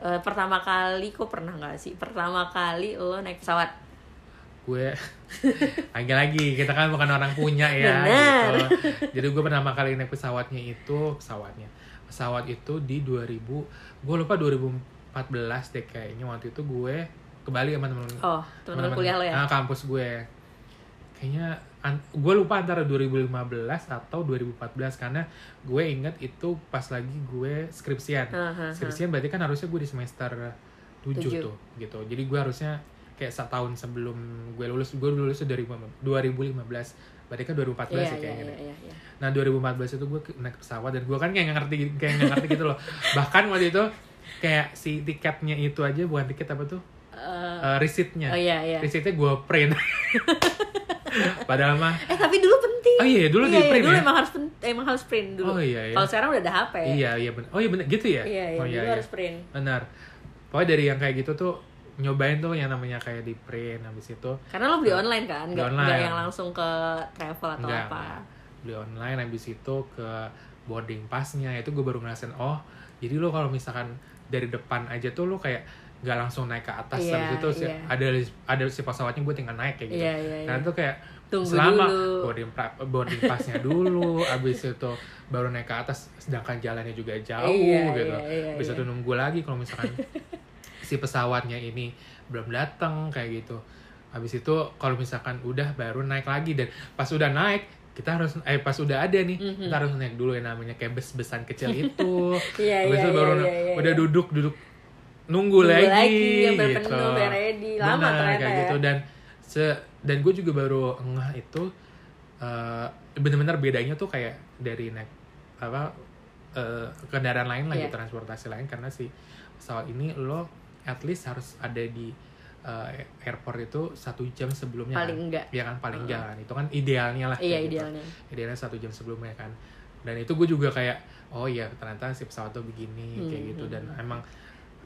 Eh, pertama kali kok pernah nggak sih? Pertama kali lo naik pesawat. Gue lagi-lagi kita kan bukan orang punya ya Benar. gitu. jadi gue pertama kali naik pesawatnya itu pesawatnya. Pesawat itu di 2000 gue lupa 2014 deh kayaknya. Waktu itu gue ke Bali sama temen oh teman-teman kuliah lo ya? Ah, kampus gue. Kayaknya an- gue lupa antara 2015 atau 2014 karena gue inget itu pas lagi gue skripsian Aha, aha. skripsian berarti kan harusnya gue di semester 7 Tujuh. tuh gitu jadi gue harusnya kayak setahun sebelum gue lulus gue lulus dari 2015 berarti kan 2014 iya ya kayaknya iya deh. iya iya. Nah 2014 itu gue naik pesawat dan gue kan kayak nggak ngerti kayak nggak ngerti gitu loh. Bahkan waktu itu kayak si tiketnya itu aja bukan tiket apa tuh? Eh, receipt-nya. oh iya iya Receipt-nya gue print. Padahal mah eh tapi dulu penting Oh iya, dulu iya, di iya, print dulu ya? emang harus emang harus print dulu Oh iya, iya. kalau sekarang udah ada HP Iya, iya benar. Oh iya benar gitu ya? iya, iya, oh dulu harus print Benar. Pokoknya dari yang kayak gitu tuh nyobain tuh yang namanya kayak di print habis itu karena lo beli online kan nggak online. yang langsung ke travel atau enggak, apa enggak. beli online habis itu ke boarding passnya itu gue baru ngerasain oh jadi lo kalau misalkan dari depan aja tuh lo kayak nggak langsung naik ke atas Iya, habis itu si- iya. ada ada si pesawatnya gue tinggal naik kayak gitu Iya, iya, iya. karena tuh kayak Tunggu selama dulu. boarding boarding passnya dulu habis itu baru naik ke atas sedangkan jalannya juga jauh Iya, gitu iya, iya, bisa iya. tuh nunggu lagi kalau misalkan si pesawatnya ini belum datang kayak gitu habis itu kalau misalkan udah baru naik lagi dan pas udah naik kita harus eh pas udah ada nih Mhm. kita harus naik dulu yang namanya kayak bus-besan kecil itu Iya, habis iya, itu baru iya, iya, iya, udah iya. duduk duduk nunggu, Nunggu lagi, lagi, gitu ready. Lama Benar, ternyata kayak ya. gitu dan se dan gue juga baru ngeh itu eh, bener-bener bedanya tuh kayak dari naik apa eh, kendaraan lain lah Iya. gitu transportasi lain karena si pesawat ini lo at least harus ada di eh, airport itu satu jam sebelumnya Paling kan? enggak. ya kan paling enggak kan itu kan idealnya lah iya gitu. idealnya idealnya satu jam sebelumnya kan dan itu gue juga kayak oh iya ternyata si pesawat tuh begini Hmm, kayak gitu hmm, dan emang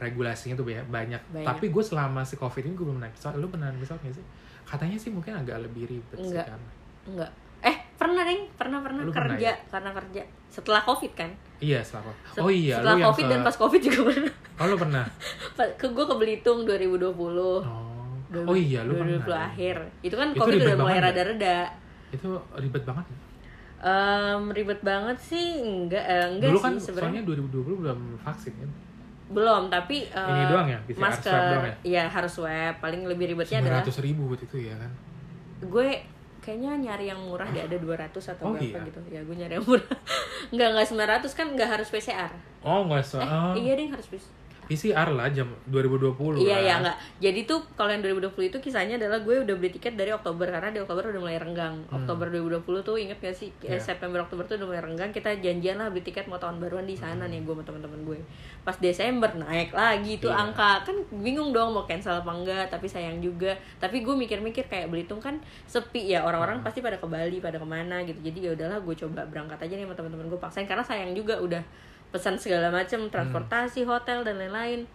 regulasinya tuh banyak, banyak. Banyak. tapi gue selama si covid ini gue belum naik pesawat. Lu pernah naik pesawat gak sih? Katanya sih mungkin agak lebih ribet sih Enggak. kan. Enggak eh pernah deng pernah pernah. Lu pernah kerja. ya? karena kerja. Setelah covid kan? Iya setelah Set- oh iya setelah lu yang covid ke, dan pas covid juga pernah. Oh lu pernah? Ke gue ke Belitung 2020 oh. Oh iya lu 2020 pernah akhir. Itu kan Itu covid udah mulai ya? rada-reda. itu ribet banget ya? Em, ribet banget sih. Enggak eh, enggak dulu sih kan sebenarnya. soalnya 2020 belum vaksin kan belum tapi eh, Ini doang ya? PCR masker. swab doang ya? iya harus swab. Paling lebih ribetnya adalah 900 ribu buat itu ya kan? Gue kayaknya nyari yang murah deh ada 200 atau Oh, berapa iya? gitu. Ya gue nyari yang murah. Nggak nggak 900 kan nggak harus PCR oh nggak so eh oh, iya deh harus PCR PCR lah jam 2020 Iya iya enggak. Jadi tuh kalau yang 2020 itu kisahnya adalah gue udah beli tiket dari Oktober karena di Oktober udah mulai renggang. Oktober 2020 tuh inget gak sih Hmm. Iya. September Oktober tuh udah mulai renggang. Kita janjian lah beli tiket mau tahun baruan di sana Hmm. nih gue sama teman-teman gue. Pas Desember naik lagi tuh Iya. angka kan bingung dong mau cancel apa enggak tapi sayang juga. Tapi gue mikir-mikir kayak Belitung kan sepi ya orang-orang Hmm. pasti pada ke Bali pada ke mana gitu. Jadi ya udahlah gue coba berangkat aja nih sama teman-teman gue paksain karena sayang juga udah pesan segala macam transportasi hotel dan lain-lain.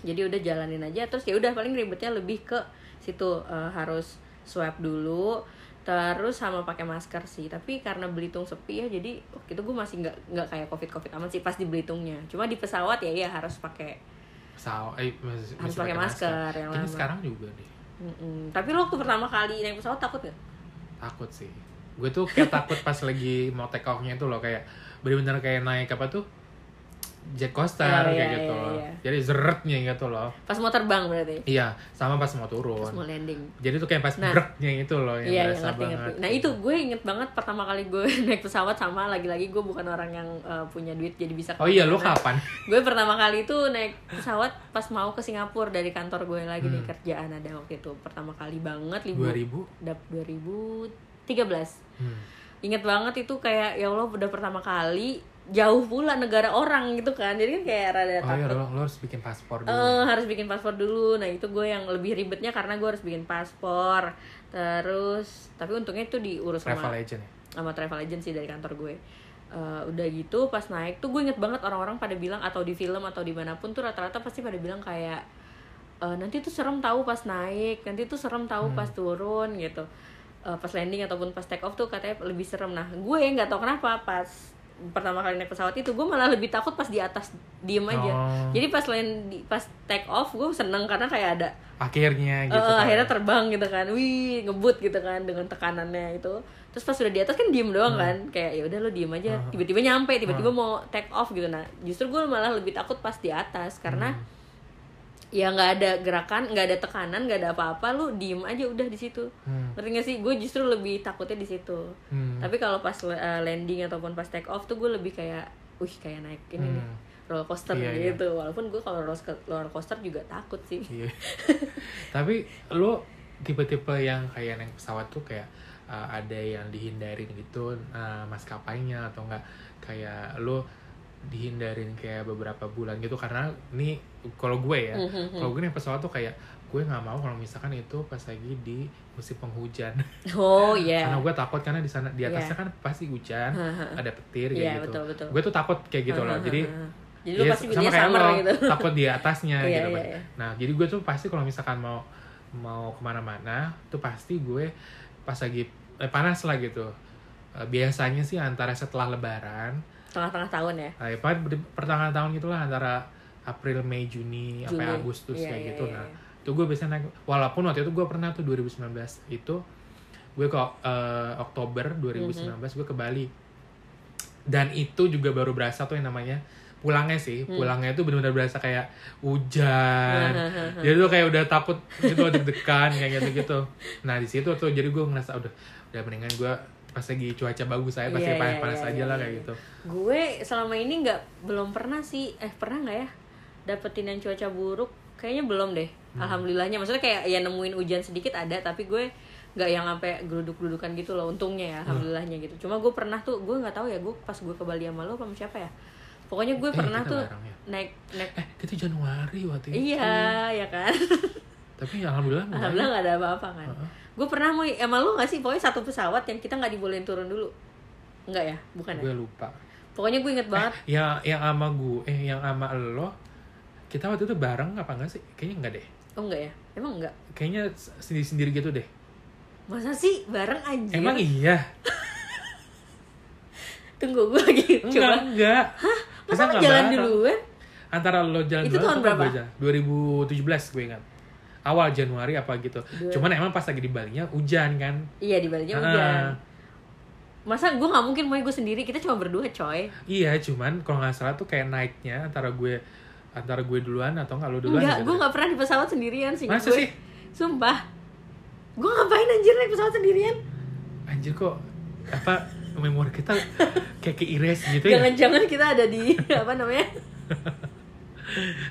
Jadi udah jalanin aja terus ya udah paling ribetnya lebih ke situ eh, harus swab dulu terus sama pakai masker sih. Tapi karena Belitung sepi ya jadi waktu itu gue masih nggak nggak kayak covid covid amat sih pas di Belitungnya. Cuma di pesawat ya ya harus pakai Pesawat, eh, Harus pakai masker. yang Kayaknya lama. sekarang juga deh. Mm-mm. tapi lo waktu pertama kali naik pesawat takut gak takut sih. Gue tuh kayak takut pas lagi mau take off-nya itu loh kayak bener-bener kayak naik apa tuh jet coaster Iya, kayak iya, gitu iya, loh iya. jadi zeretnya gitu loh pas mau terbang berarti iya sama pas mau turun pas mau landing jadi tuh kayak pas Nah. breknya itu loh yang Iya, yang berasa ngerti banget ngerti. Nah itu gue inget banget pertama kali gue naik pesawat sama lagi-lagi gue bukan orang yang uh, punya duit jadi bisa. oh iya ke mana-mana. kapan Gue pertama kali itu naik pesawat pas mau ke Singapura dari kantor gue lagi nih Hmm. kerjaan ada waktu itu pertama kali banget libur 2000 dap 2013 hmm. Ingat banget itu kayak ya Allah udah pertama kali jauh pula negara orang gitu kan. Jadi kan kayak rada oh iya lo, lo harus bikin paspor dulu. Eh, harus bikin paspor dulu. Nah itu gue yang lebih ribetnya karena gue harus bikin paspor. Terus tapi untungnya itu diurus travel sama agent ya? sama travel agency dari kantor gue. Eh, udah gitu pas naik tuh gue inget banget orang-orang pada bilang atau di film atau di mana pun tuh rata-rata pasti pada bilang kayak "Eh, nanti tuh serem tahu pas naik nanti tuh serem tahu pas turun gitu. Eh, pas landing ataupun pas take off tuh katanya lebih serem. Nah gue nggak tahu kenapa pas pertama kali naik pesawat itu gue malah lebih takut pas di atas diem aja Oh. jadi pas land di- pas take off gue seneng karena kayak ada akhirnya gitu kan. akhirnya terbang gitu kan wih ngebut gitu kan dengan tekanannya itu terus pas sudah di atas kan diem doang kan kayak ya udah lo diem aja Hmm. tiba-tiba nyampe tiba-tiba mau take off gitu nah justru gue malah lebih takut pas di atas karena Hmm. Ya nggak ada gerakan nggak ada tekanan nggak ada apa-apa lu diem aja udah di situ Hmm. ngerti gak sih gue justru lebih takutnya di situ Hmm. tapi kalau pas uh, landing ataupun pas take off tuh gue lebih kayak wih kayak naik ini nih Hmm. roller coaster Iya, iya. gitu walaupun gue kalau roller coaster juga takut sih Iya. Tapi lo tipe-tipe yang kayak naik pesawat tuh kayak uh, ada yang dihindarin gitu uh, maskapainya atau enggak kayak lo dihindarin kayak beberapa bulan gitu karena ini kalau gue ya Mhm. kalau gue naik pesawat tuh kayak gue nggak mau kalau misalkan itu pas lagi di musim penghujan oh iya karena gue takut karena di sana di atasnya Iya. kan pasti hujan ada petir kayak Iya, gitu betul, betul. gue tuh takut kayak gitu loh jadi jadi lu Iya, pasti sama kayak lo, gitu takut di atasnya Iya, gitu iya, kan. iya. Nah, jadi gue tuh pasti kalau misalkan mau mau ke mana-mana, tuh pasti gue pas lagi eh, panas lah gitu. Eh, biasanya sih antara setelah Lebaran, tengah-tengah tahun ya eh, di pertengahan tahun gitulah antara April, Mei, Juni, sampai Juni. Agustus Iya, kayak iya, gitu. iya, Nah, iya. itu gue biasanya naik. Walaupun waktu itu gue pernah tuh 2019 itu gue ke eh, Oktober 2019 Mhm. gue ke Bali. Dan itu juga baru berasa tuh yang namanya pulangnya sih, Hmm. pulangnya itu benar-benar berasa kayak hujan. jadi tuh kayak udah takut gitu deg-degan kayak gitu-gitu. Nah, di situ tuh jadi gue ngerasa udah udah mendingan gue pas lagi cuaca bagus saya pasti Iya, iya, panas-panas iya, aja iya, lah iya. kayak gitu. gue selama ini nggak belum pernah sih eh pernah nggak ya dapetin yang cuaca buruk kayaknya belum deh Hmm. alhamdulillahnya maksudnya kayak ya nemuin hujan sedikit ada tapi gue nggak yang sampai geruduk-gerudukan gitu loh untungnya ya Hmm. alhamdulillahnya gitu cuma gue pernah tuh gue nggak tahu ya gue pas gue ke Bali sama lo sama siapa ya pokoknya gue Eh, pernah tuh bareng ya? naik naik Eh, itu Januari waktu itu. iya ya kan Tapi alhamdulillah enggak. alhamdulillah nggak ada apa-apa kan Heeh. gue pernah mau sama lo nggak sih pokoknya satu pesawat yang kita nggak dibolehin turun dulu nggak ya bukan ya Gue lupa. pokoknya gue inget banget yang yang sama gue eh yang sama lo kita waktu itu bareng apa enggak sih kayaknya enggak deh oh enggak ya emang enggak kayaknya sendiri sendiri gitu deh Masa sih bareng aja? emang iya Tunggu gue lagi enggak coba. enggak Masa Kita lo enggak jalan bareng. duluan? antara lo jalan Itu duluan tahun berapa? jalan? 2017 gue ingat awal Januari apa gitu Dua- cuman emang pas lagi di Balinya hujan kan Iya di Balinya Ah, hujan. Masa gue nggak mungkin mau gue sendiri kita cuma berdua coy. iya cuman kalau nggak salah tuh kayak naiknya antara gue antara gue duluan atau enggak lo duluan Enggak, gue nggak pernah di pesawat sendirian sih. Masa gue. sih? Sumpah. Gue ngapain anjir naik pesawat sendirian? anjir kok apa memori kita kayak ke erase gitu ya Jangan-jangan kita ada di apa namanya?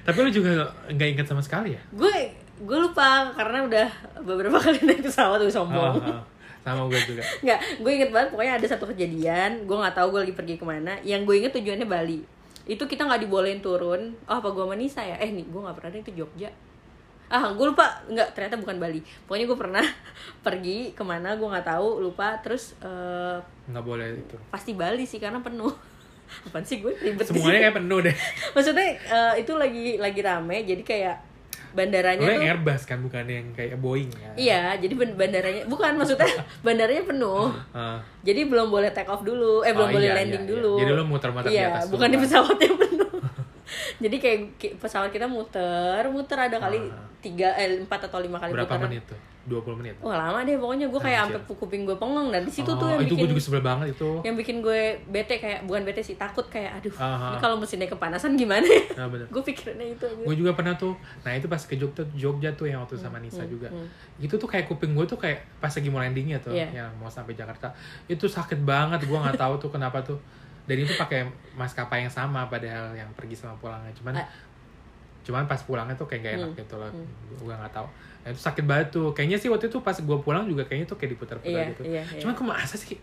tapi lo juga nggak ingat sama sekali ya Gue gue lupa karena udah beberapa kali naik pesawat gue sombong. Oh, oh. sama gue juga Nggak, gue inget banget pokoknya ada satu kejadian gue nggak tahu gue lagi pergi ke mana yang gue inget tujuannya Bali itu kita nggak dibolehin turun. Oh apa gue sama Nisa ya? Eh nih gue nggak pernah deh itu Jogja. Ah gue lupa. Nggak ternyata bukan Bali. Pokoknya gue pernah pergi ke mana gue nggak tahu lupa. Terus eh, nggak boleh itu. pasti Bali sih karena penuh. Apaan sih gue ribet semuanya kayak penuh deh. Maksudnya eh, itu lagi lagi rame jadi kayak bandaranya lo tuh Airbus kan bukan yang kayak Boeing ya iya jadi ban- bandaranya bukan maksudnya bandaranya penuh Ah. Jadi belum boleh take off dulu, eh belum Oh, boleh iya, landing iya, iya. dulu. Jadi lu muter-muter di iya, atas bukan dulu. di pesawat yang penuh. Jadi kayak pesawat kita muter muter ada kali Ah. tiga eh empat atau lima kali berapa menit tuh? 20 menit? Wah lama deh pokoknya. Gue kayak Anjir. sampai kuping gue pengeng dan di situ tuh Oh, yang itu bikin gue juga sebel banget itu. yang bikin gue bete kayak bukan bete sih takut kayak aduh Aha. ini kalau mesinnya kepanasan gimana ya? Nah bener. Gue pikirannya itu aja gue juga pernah tuh nah itu pas ke Jogja Jogja tuh yang waktu sama Hmm, Nisa juga. itu tuh kayak kuping gue tuh kayak pas lagi mau landingnya tuh Iya. yang mau sampai Jakarta itu sakit banget gue nggak tahu tuh kenapa tuh dan itu pakai maskapai yang sama padahal yang pergi sama pulangnya. Cuman Ah. cuman pas pulangnya tuh kayak gak enak Hmm, gitu loh. Gue nggak tahu. Nah, itu sakit banget tuh. Kayaknya sih waktu itu pas gue pulang juga kayaknya tuh kayak diputar-putar Iya, gitu. iya, iya. cuman kok masa sih?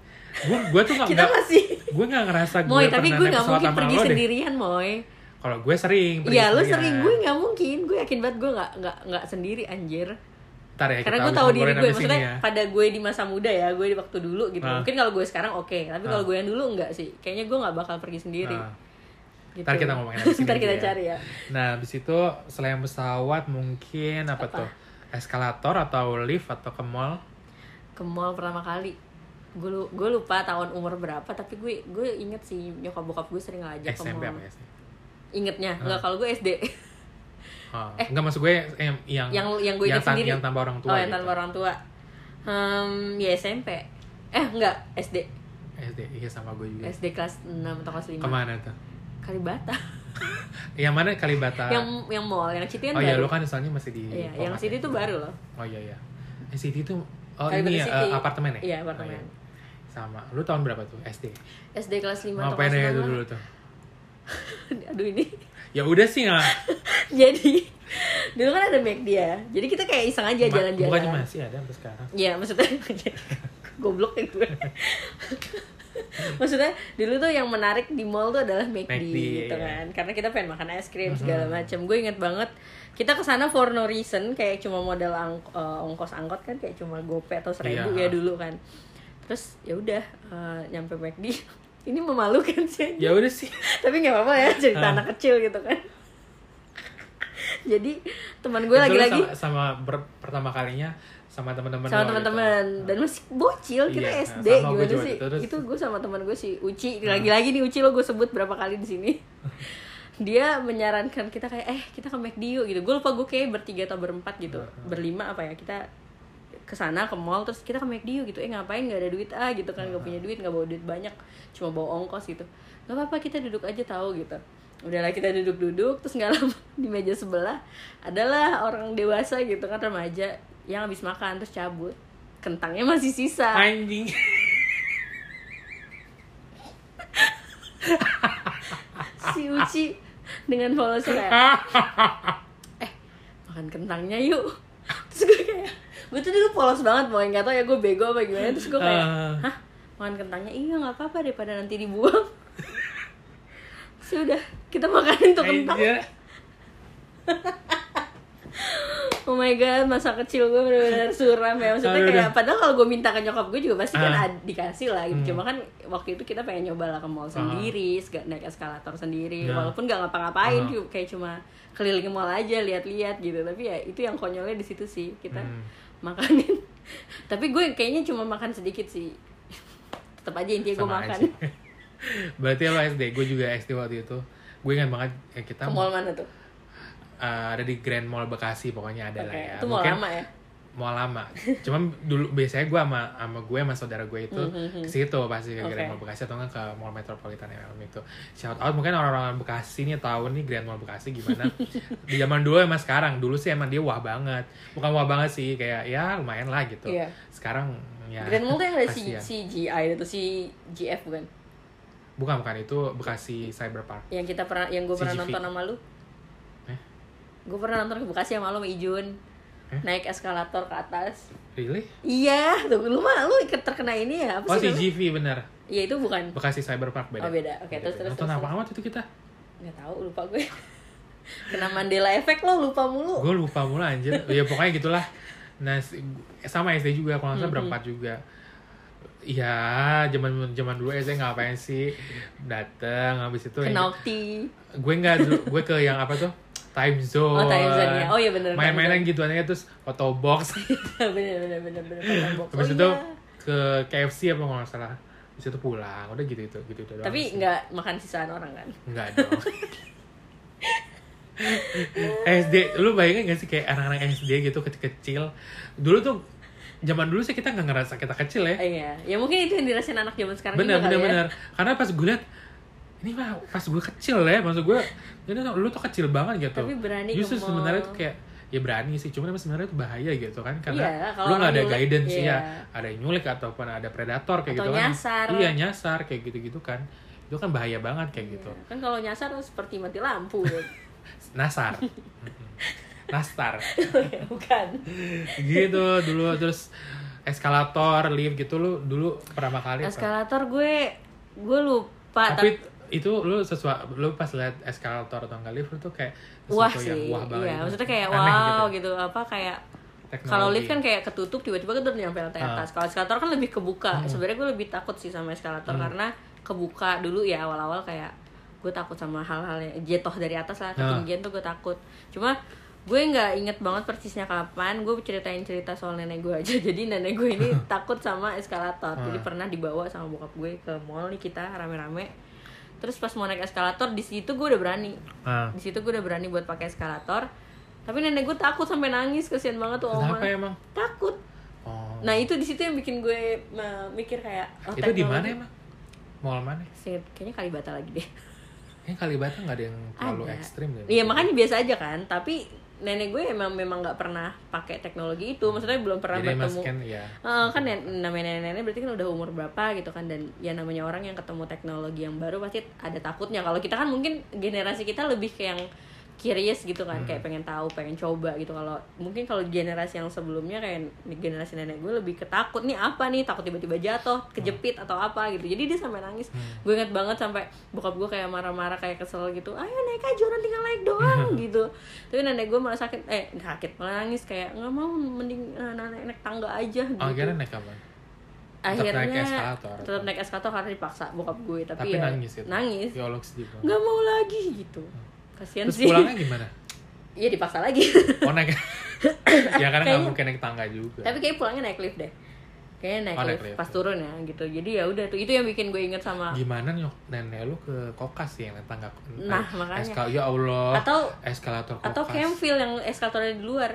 Gue gue tuh nggak kita masih gue nggak ngerasa gue Moy tapi gue nggak pesawat mungkin pergi lo deh. sendirian Moy. Kalau gue sering pergi Iya sendirian. sering. Gue nggak mungkin. Gue yakin banget gue nggak nggak nggak sendiri anjir Ntar ya, karena gue tahu diri gue maksudnya ya. pada gue di masa muda ya gue di waktu dulu gitu Ah. mungkin kalau gue sekarang oke tapi kalau Ah. gue yang dulu enggak sih kayaknya gue nggak bakal pergi sendiri Nah, gitu. Ntar kita ngomongin habis ini ntar kita ya. cari ya Nah, habis itu selain pesawat mungkin apa, Apa? tuh? Eskalator atau lift atau ke mall? ke mall pertama kali gue gue lupa tahun umur berapa tapi gue gue inget sih nyokap bokap gue sering ngajak ke SMP mall apa ya sih? ingetnya enggak kalau gue SD Oh, enggak maksud gue yang yang Eh. yang yang gue tan- sendiri yang tanpa orang tua. oh yang gitu. tanpa orang tua hmm ya SMP eh enggak SD SD, iya sama gue juga. SD kelas 6 atau kelas 5 Ke mana tuh? Kalibata yang mana Kalibata? yang yang mall yang City kan oh iya, lu kan soalnya masih di iya yang City ya? itu baru loh Oh iya iya. Eh, City itu oh Kalibata ini ya, City. eh, apartemen ya? Iya, apartemen. Oh, Sama. Lu tahun berapa tuh? SD. SD kelas 5 atau Ngapain kelas aja 6 itu dulu tuh? aduh ini Ya udah sih nggak. jadi dulu kan ada McD ya jadi kita kayak iseng aja jalan-jalan Bukannya masih ada sampai sekarang. Iya maksudnya goblok ya gue. maksudnya dulu tuh yang menarik di mall tuh adalah McD, McD, gitu iya. kan. Karena kita pengen makan es krim segala macam. Gue inget banget kita ke sana for no reason kayak cuma modal ang- eh, ongkos angkot kan kayak cuma gope atau seribu Iya. ya dulu kan. Terus ya udah eh, nyampe McD. Ini memalukan sih. Ya udah sih. Tapi nggak apa-apa ya cerita Ah. anak kecil gitu kan. Jadi teman gue lagi-lagi sama, sama ber- pertama kalinya sama teman-teman sama lo teman-teman gitu. dan masih bocil kita Iya, SD sama gimana sih gitu. Terus- itu gue sama teman gue si Uci lagi-lagi nih Uci lo gue sebut berapa kali di sini dia menyarankan kita kayak eh kita ke McD yuk gitu gue lupa gue kayak bertiga atau berempat gitu berlima apa ya kita ke sana ke mall terus kita ke McD yuk gitu. Eh ngapain? Nggak ada duit ah gitu kan. Nggak punya duit nggak bawa duit banyak. Cuma bawa ongkos gitu. Nggak apa-apa kita duduk aja tahu gitu. Udahlah kita duduk-duduk terus nggak lama di meja sebelah adalah orang dewasa gitu kan remaja yang habis makan terus cabut. Kentangnya masih sisa. Anjing. si Uci dengan polosnya kayak eh makan kentangnya yuk gue tuh dulu polos banget mau nggak tau ya gue bego apa gimana terus gue kayak Ah. hah makan kentangnya iya nggak apa-apa daripada nanti dibuang sudah kita makanin tuh kentang Anjir. Oh my god, masa kecil gue bener-bener suram ya Maksudnya Aduh, kayak, padahal kalau gue minta ke nyokap gue juga pasti kan Ah. dikasih lah gitu Cuma kan waktu itu kita pengen nyoba lah ke mall sendiri, sega- naik eskalator sendiri Ya. Walaupun gak ngapa-ngapain, Ah. kayak cuma keliling ke mall aja, lihat-lihat gitu Tapi ya itu yang konyolnya di situ sih, kita Hmm. Makanin Tapi gue kayaknya cuma makan sedikit sih Tetap aja intinya gue makan aja. Berarti lo SD, gue juga SD waktu itu. Gue ingat banget ya kita Ke mall mana tuh? eh, ada di Grand Mall Bekasi pokoknya ada Oke, lah ya. itu mall lama ya? Mall lama. Cuman dulu biasanya gue sama sama gue sama saudara gue itu ke situ pasti ke Grand Hmm, Oke. Mall Bekasi atau enggak ke Mall Metropolitan MM itu. Shout out mungkin orang-orang Bekasi nih tahu nih Grand Mall Bekasi gimana. di zaman dulu emang sekarang dulu sih emang dia wah banget. Bukan wah banget sih kayak ya lumayan lah gitu. Iya. Sekarang ya Grand Mall tuh yang ada si, si GI itu si GF bukan? Bukan bukan itu Bekasi Cyber Park. Yang kita pernah, yang gue pernah nonton sama lu Eh? Gue pernah nonton ke Bekasi sama lu sama Ijun Eh? Naik eskalator ke atas Really? Iya, tuh lu mah lu ikut terkena ini ya apa Oh sih? CGV bener. Iya itu bukan Bekasi Cyber Park beda. Oh, beda. Oke, terus, terus, Nonton terus, apa amat itu kita? Nggak tahu, lupa gue Kena Mandela efek lo, lupa mulu Gue lupa mulu anjir. ya pokoknya gitulah. Nah, sama SD juga kalau nggak salah berempat juga. Iya, zaman zaman dulu SD ngapain sih? Dateng habis itu Ke yang- Nokti gue nggak gue ke yang apa tuh? Time Zone. Oh, Time Zone, ya. Oh, iya bener, Time Main-mainan gitu aja terus foto box. bener, bener, bener, bener, bener, box. habis Oh, itu iya. ke KFC apa kalau nggak salah. Habis itu pulang. Udah gitu itu, gitu, doang Tapi nggak makan sisaan orang kan Enggak dong. SD lu bayangin gak sih kayak anak-anak SD gitu kecil-kecil dulu tuh zaman dulu sih kita nggak ngerasa kita kecil ya Iya, ya mungkin itu yang dirasain anak zaman sekarang bener juga bener kali ya. bener karena pas gue liat ini mah pas gue kecil ya maksud gue ini tuh- lu tuh kecil banget gitu Tapi berani justru sebenarnya tuh kayak ya berani sih cuman emang sebenarnya itu bahaya gitu kan karena Iya, kalau lu nggak ada nyulik, guidance iya. ya ada yang nyulik ataupun ada predator kayak Atau gitu kan nyasar. iya nyasar kayak gitu gitu kan itu kan bahaya banget kayak gitu Kan kalau nyasar seperti mati lampu. nasar nastar Bukan. gitu dulu terus eskalator lift gitu lu dulu pertama kali apa? Eskalator gue gue lupa tapi itu lu sesuatu lu pas lihat eskalator atau enggak lift tuh kayak wah yang sih. wah banget iya, gitu. maksudnya kayak Aneh wow gitu. apa kayak kalau lift kan kayak ketutup tiba-tiba kan nyampe lantai Ah. atas. Kalau eskalator kan lebih kebuka. Sebenarnya gue lebih takut sih sama eskalator Hmm. karena kebuka dulu ya awal-awal kayak gue takut sama hal-hal yang jatuh dari atas lah ketinggian tuh gue takut. Cuma gue nggak inget banget persisnya kapan gue ceritain cerita soal nenek gue aja jadi nenek gue ini takut sama eskalator jadi Ah. pernah dibawa sama bokap gue ke mall nih kita rame-rame terus pas mau naik eskalator di situ gue udah berani. Ah. di situ gue udah berani buat pakai eskalator. Tapi nenek gue takut sampai nangis kesian banget tuh oma. kenapa emang? Takut. Oh. Nah itu di situ yang bikin gue mikir kayak oh, itu di mana emang? Mall mana? Singkat- kayaknya Kalibata lagi deh. Kayaknya Kalibata nggak ada yang terlalu Ada. ekstrim deh. iya makanya biasa aja kan tapi nenek gue emang memang nggak pernah pakai teknologi itu. Maksudnya belum pernah Jadi bertemu kan ya. Eh, kan ya, namanya nenek-nenek berarti kan udah umur berapa gitu kan. Dan ya namanya orang yang ketemu teknologi yang baru pasti ada takutnya. Kalau kita kan mungkin generasi kita lebih kayak yang curious gitu kan Hmm. kayak pengen tahu pengen coba gitu kalau mungkin kalau generasi yang sebelumnya kayak generasi nenek gue lebih ketakut nih apa nih takut tiba-tiba jatuh kejepit atau apa gitu jadi dia sampai nangis Hmm. gue inget banget sampai bokap gue kayak marah-marah kayak kesel gitu ayo naik aja orang tinggal naik doang gitu tapi nenek gue malah sakit eh sakit malah nangis kayak nggak mau mending eh, naik naik tangga aja gitu Oh, akhirnya naik apa? Tetap akhirnya naik eskalator. tetap naik eskalator karena dipaksa bokap gue Tapi tapi, ya, nangis itu. nangis Ya Allah sedih banget. nggak mau lagi gitu kasihan Terus sih pulangnya gimana? iya dipaksa lagi Oh naik. ya karena nggak mungkin naik tangga juga. tapi kayak pulangnya naik lift deh kayaknya naik, Oh, naik lift, lift. pas turun ya gitu jadi ya udah tuh itu yang bikin gue inget sama Gimana nyok nenek lu ke kokas ya yang naik tangga? Nah, makanya. Eskal ya Allah. atau eskalator kokas. atau campfil yang eskalatornya di luar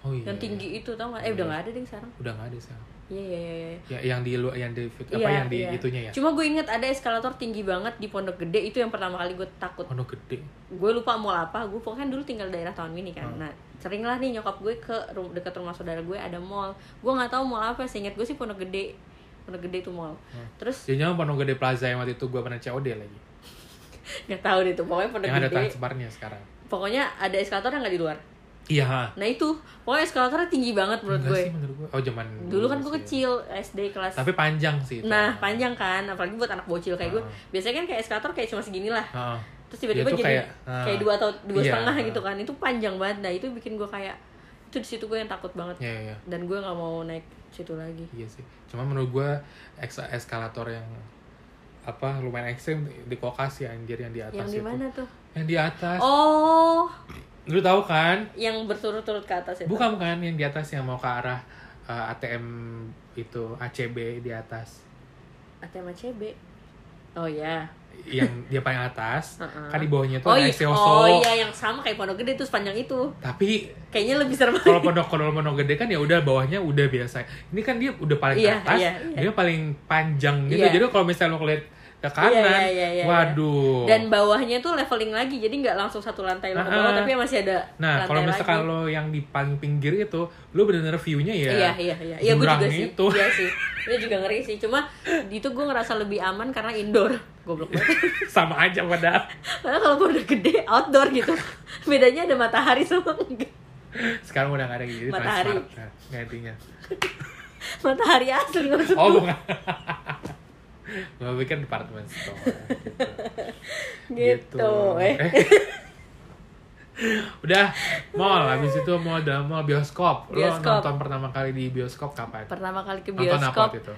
Oh iya. yang tinggi itu tau nggak eh udah nggak ada deh sekarang Udah nggak ada sekarang. Iya iya iya iya. Ya, yang di lu yang di apa Iya, yang di iya. itunya ya? Cuma gue inget ada eskalator tinggi banget di Pondok Gede itu yang pertama kali gue takut. Pondok gede. Gue lupa mall apa. Gue pokoknya dulu tinggal daerah Taman Mini kan. Hmm. Nah sering lah nih nyokap gue ke dekat rumah saudara gue ada mall. Gue nggak tahu mall apa. Seinget gue sih Pondok Gede. Pondok Gede itu mall. Hmm. Terus Jangan Pondok Gede Plaza yang waktu itu gua pernah COD lagi. nggak tahu deh tuh. Pokoknya Pondok yang ada Gede. transfernya sekarang. Pokoknya ada eskalator yang nggak di luar. Iya. Nah itu pokoknya eskalatornya tinggi banget menurut Enggak gue. sih menurut gua. Oh zaman Dulu kan gue sih. kecil SD kelas Tapi panjang sih. itu. Nah panjang kan, apalagi buat anak bocil kayak gue. Ah. Biasanya kan kayak eskalator kayak cuma segini lah. Heeh. Terus tiba-tiba tuh jadi kayak, kayak, ah. dua atau dua Iya, setengah ah. gitu kan. Itu panjang banget. Nah itu bikin gue kayak itu di situ gue yang takut banget. Iya iya. Dan gue nggak mau naik situ lagi. Iya sih. Cuma menurut gua eks- eskalator yang apa lumayan ekstrim di kokas ya anjir yang di atas yang di mana tuh? Yang di atas. Oh, Lu tahu kan? yang berturut-turut ke atas itu. Bukan bukan yang di atas yang mau ke arah uh, ATM itu ACB di atas. ATM CB. Oh ya. Yang dia paling atas. Heeh. Kan di bawahnya itu Oh, ada iya. Excelso. oh iya yang sama kayak Pondok Gede tuh sepanjang itu. Tapi Kayaknya lebih serem. kalau pondok kalau pondok gede kan ya udah bawahnya udah biasa. Ini kan dia udah paling Iya, atas, iya, iya. dia paling panjang gitu. Iya. Jadi kalau misalnya lo ngeliat ke kanan, Iya, iya, iya, iya, waduh. Dan bawahnya tuh leveling lagi, jadi nggak langsung satu lantai lo ke bawah, Ah, ah. tapi masih ada Nah, kalau misalkan lagi. lo yang di paling pinggir itu, lo bener-bener view-nya ya. Iya, iya, iya. Iya, gue juga sih. itu. Iya sih. Itu juga ngeri sih. Cuma di itu gue ngerasa lebih aman karena indoor. Goblok banget. Sama aja padahal. Padahal kalau pondok gede outdoor gitu. Bedanya ada matahari sama enggak. Sekarang udah gak ada gitu, Matahari. Nah, gantinya. Matahari asli maksud Oh, gue. bukan. Gue pikir department store. Gitu. Eh. Udah, mall. Habis itu mall udah mall bioskop. Lo Bioskop. nonton pertama kali di bioskop kapan? Pertama kali ke Nonton apa bioskop waktu itu?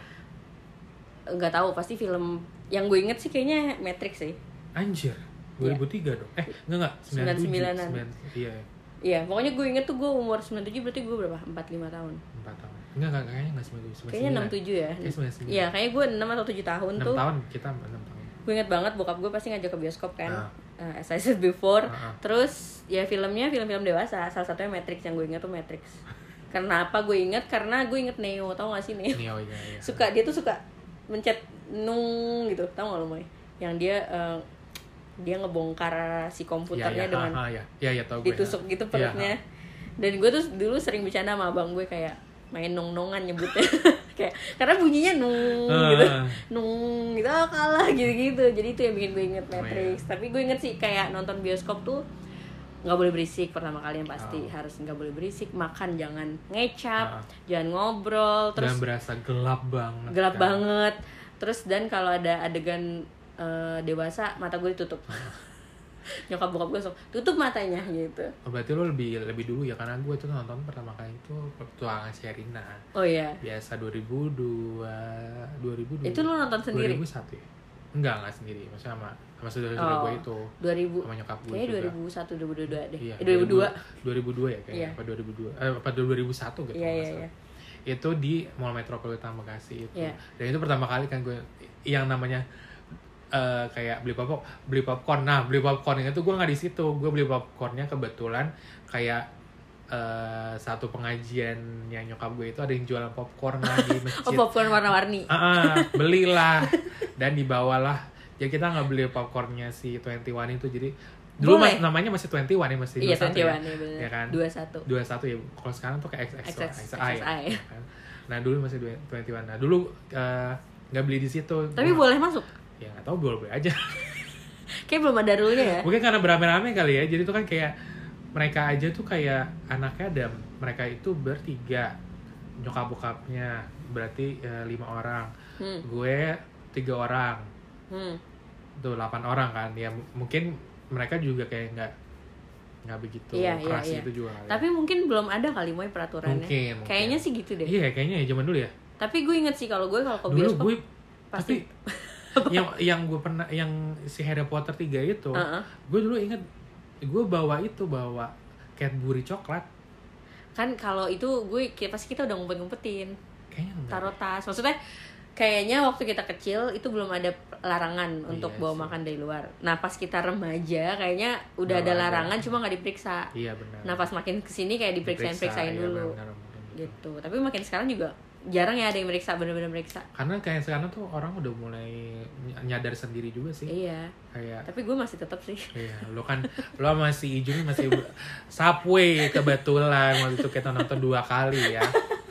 nggak tahu pasti film yang gue inget sih kayaknya Matrix sih. Anjir, Iya. 2003 dong. Eh, enggak enggak, 97. 99-an. 9, iya, Iya, pokoknya gue inget tuh gue umur 97 berarti gue berapa? 45 tahun. 4 tahun. Enggak, enggak, kayaknya enggak 97. Kayaknya 67 ya. Kayaknya 99. Iya, kayaknya gue 6 atau 7 tahun 6 tuh. tahun, kita 6 tahun. Gue inget banget bokap gue pasti ngajak ke bioskop kan. Nah. uh, as I said before Uh-uh. terus ya filmnya film-film dewasa salah satunya Matrix yang gue ingat tuh Matrix kenapa gue ingat karena gue inget Neo tau gak sih Neo Neo iya iya suka dia tuh suka mencet nung gitu tau gak lo Moy yang dia uh, dia ngebongkar si komputernya Iya, iya, dengan ah, ah, iya iya iya tahu gue ditusuk ya. gitu perutnya dan gue tuh dulu sering bercanda sama abang gue kayak main nong nongan nyebutnya. Kayak karena bunyinya nung Ah. gitu. Nung gitu ah, kalah gitu gitu jadi itu yang bikin gue inget Oh, Matrix. Tapi gue inget sih kayak nonton bioskop tuh nggak boleh berisik pertama kali yang pasti. Oh. harus nggak boleh berisik makan jangan ngecap Ah. jangan ngobrol terus dan berasa gelap banget gelap kan. banget. Terus dan kalau ada adegan eh, dewasa mata gue ditutup nyokap bokap gue langsung tutup matanya gitu Oh, berarti lo lebih lebih dulu ya karena gue tuh nonton pertama kali itu petualangan Sherina oh iya biasa 2002 2002 Itu lo nonton sendiri? 2001 ya enggak enggak sendiri maksudnya sama sama saudara-saudara Oh. gue itu 2000 sama nyokap gue kayaknya juga 2001 2022 deh Iya, eh, 2002 2002 ya kayaknya Iya. apa 2002 eh, apa 2001 gitu Iya, iya, nggak salah. itu di Mall Metropolitan Bekasi itu Iya. dan itu pertama kali kan gue yang namanya eh, kayak beli popcorn beli popcorn. Nah beli popcorn itu gue nggak di situ. Gue beli popcornnya kebetulan kayak eh, satu pengajian yang nyokap gue itu ada yang jualan popcorn lah di oh masjid. popcorn warna-warni. Ah, belilah. Dan dibawalah. Ya kita nggak beli popcornnya si 21 itu. Jadi dulu Boleh. mas- namanya masih 21 ya masih iya 21 21 ya, ya bener. Ya kan? 21 21 ya kalau sekarang tuh kayak XX, XX, XXI, ya, kan? nah dulu masih 21 nah dulu eh, nggak beli di situ. Tapi Gua- boleh masuk ya nggak tahu boleh boleh aja. Kayak belum ada rule ya? Mungkin karena beramai-ramai kali ya. Jadi tuh kan kayak mereka aja tuh kayak anaknya ada mereka itu bertiga. Nyokap bokapnya berarti eh, lima orang. Hmm. gue tiga orang. Hmm. tuh 8 orang kan. Ya mungkin mereka juga kayak nggak nggak begitu Iya, iya, keras iya. itu juga kali. tapi mungkin belum ada kali moy peraturannya. Mungkin, mungkin. kayaknya sih gitu deh. Iya kayaknya ya zaman dulu ya. Tapi gue inget sih kalau gue kalau ke dulu bioskop gue pasti. tapi yang yang gue pernah yang si Harry Potter 3 itu Uh-uh. gue dulu inget gue bawa itu bawa Cadbury coklat. Kan kalau itu gue pasti kita udah ngumpet-ngumpetin. Kayaknya enggak. Taruh tas. Maksudnya kayaknya waktu kita kecil itu belum ada larangan untuk Iya bawa sih. makan dari luar. Nah pas kita remaja kayaknya udah Nggak ada ada. larangan cuma nggak diperiksa. Iya benar. Nah pas makin ke sini kayak diperiksain periksain iya, dulu. benar, benar, benar. gitu. Tapi makin sekarang juga jarang ya ada yang meriksa bener-bener meriksa. Karena kayak sekarang tuh orang udah mulai ny- nyadar sendiri juga sih. Iya. Kayak tapi gue masih tetap sih. Iya, lo kan lo masih Ijun masih Subway kebetulan waktu itu kita nonton dua kali ya.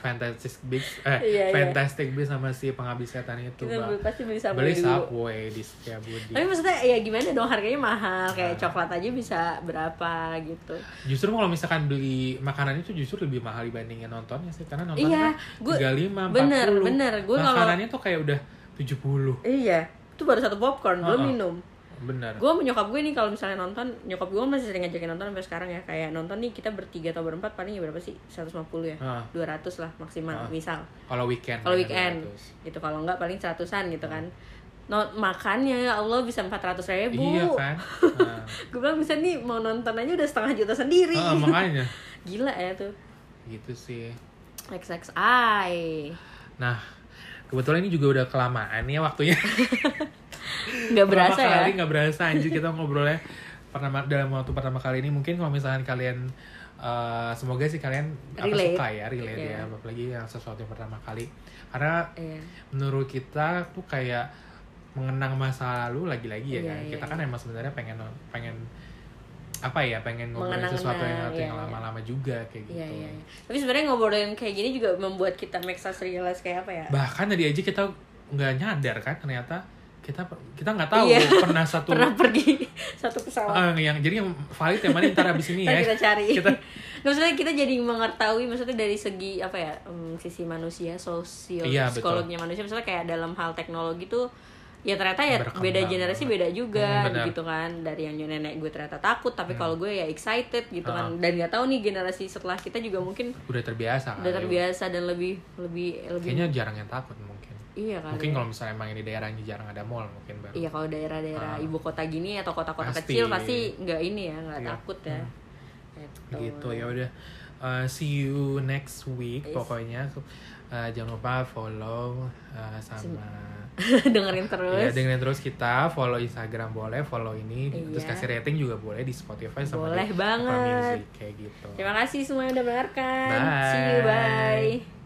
Fantastic Beasts eh Iya, iya. Fantastic Beasts sama si penghabis setan itu kita Bang. pasti beli sama beli dulu Subway di Setiabudi. tapi maksudnya ya gimana dong harganya mahal kayak Nah. coklat aja bisa berapa gitu Justru kalau misalkan beli makanan itu justru lebih mahal dibandingin nontonnya sih karena nontonnya Iya, kan gua- 35 40. bener, bener. Makanannya tuh kayak udah 70. iya itu baru satu popcorn belum Uh-uh. minum Bener. gue sama nyokap gue nih kalau misalnya nonton nyokap gue masih sering ngajakin nonton sampai sekarang ya kayak nonton nih kita bertiga atau berempat paling ya berapa sih 150 ya Ah. 200 lah maksimal Ah. misal Kalau weekend. kalau ya, weekend 200. gitu kalau enggak paling seratusan gitu kan no, makannya ya Allah bisa 400 ribu Iya kan? Gue bilang bisa nih mau nonton aja udah setengah juta sendiri Ah, makanya gila ya tuh gitu sih. XXI Nah, kebetulan ini juga udah kelamaan ya waktunya. nggak berasa pertama ya kali nggak berasa anjir kita ngobrolnya pertama dalam waktu pertama kali ini mungkin kalau misalkan kalian eh, semoga sih kalian apa suka ya relate Iya. ya apalagi yang sesuatu yang pertama kali karena Iya. menurut kita tuh kayak mengenang masa lalu lagi-lagi ya Iya, kan iya, kita iya. kan emang sebenarnya pengen pengen apa ya pengen ngobrolin sesuatu yang, iya, yang iya. lama-lama juga kayak gitu Iya, iya, iya. Tapi sebenarnya ngobrolin kayak gini juga membuat kita make us realize kayak apa ya? bahkan tadi aja kita nggak nyadar kan ternyata kita kita nggak tahu Iya. pernah satu Pernah pergi satu pesawat. Ah, yang jadi yang valid yang mana ntar abis ini ya kita cari. Kita- Nggak, maksudnya kita jadi mengetahui maksudnya dari segi apa ya em, sisi manusia sosio Iya, betul. psikologinya manusia misalnya kayak dalam hal teknologi tuh ya ternyata ya Berkembang beda generasi beda juga Hmm, gitu kan dari yang nenek gue ternyata takut tapi kalau gue ya excited gitu Ah. kan dan nggak tahu nih generasi setelah kita juga mungkin udah terbiasa udah kali. terbiasa dan lebih lebih lebih kayaknya jarang yang takut mungkin iya kan mungkin kalau misalnya emang ini daerahnya jarang ada mall mungkin baru Iya kalau daerah-daerah Ah. ibu kota gini atau kota-kota kecil pasti nggak ini ya nggak Iya. takut ya. Hmm. Gitu. gitu ya udah Uh, see you next week Yes. pokoknya Eh, jangan lupa follow eh, sama dengerin terus ya dengerin terus kita follow Instagram boleh follow ini terus Iya. kasih rating juga boleh di Spotify sama Boleh di banget. Music kayak gitu terima kasih semua yang udah mendengarkan Bye. see you bye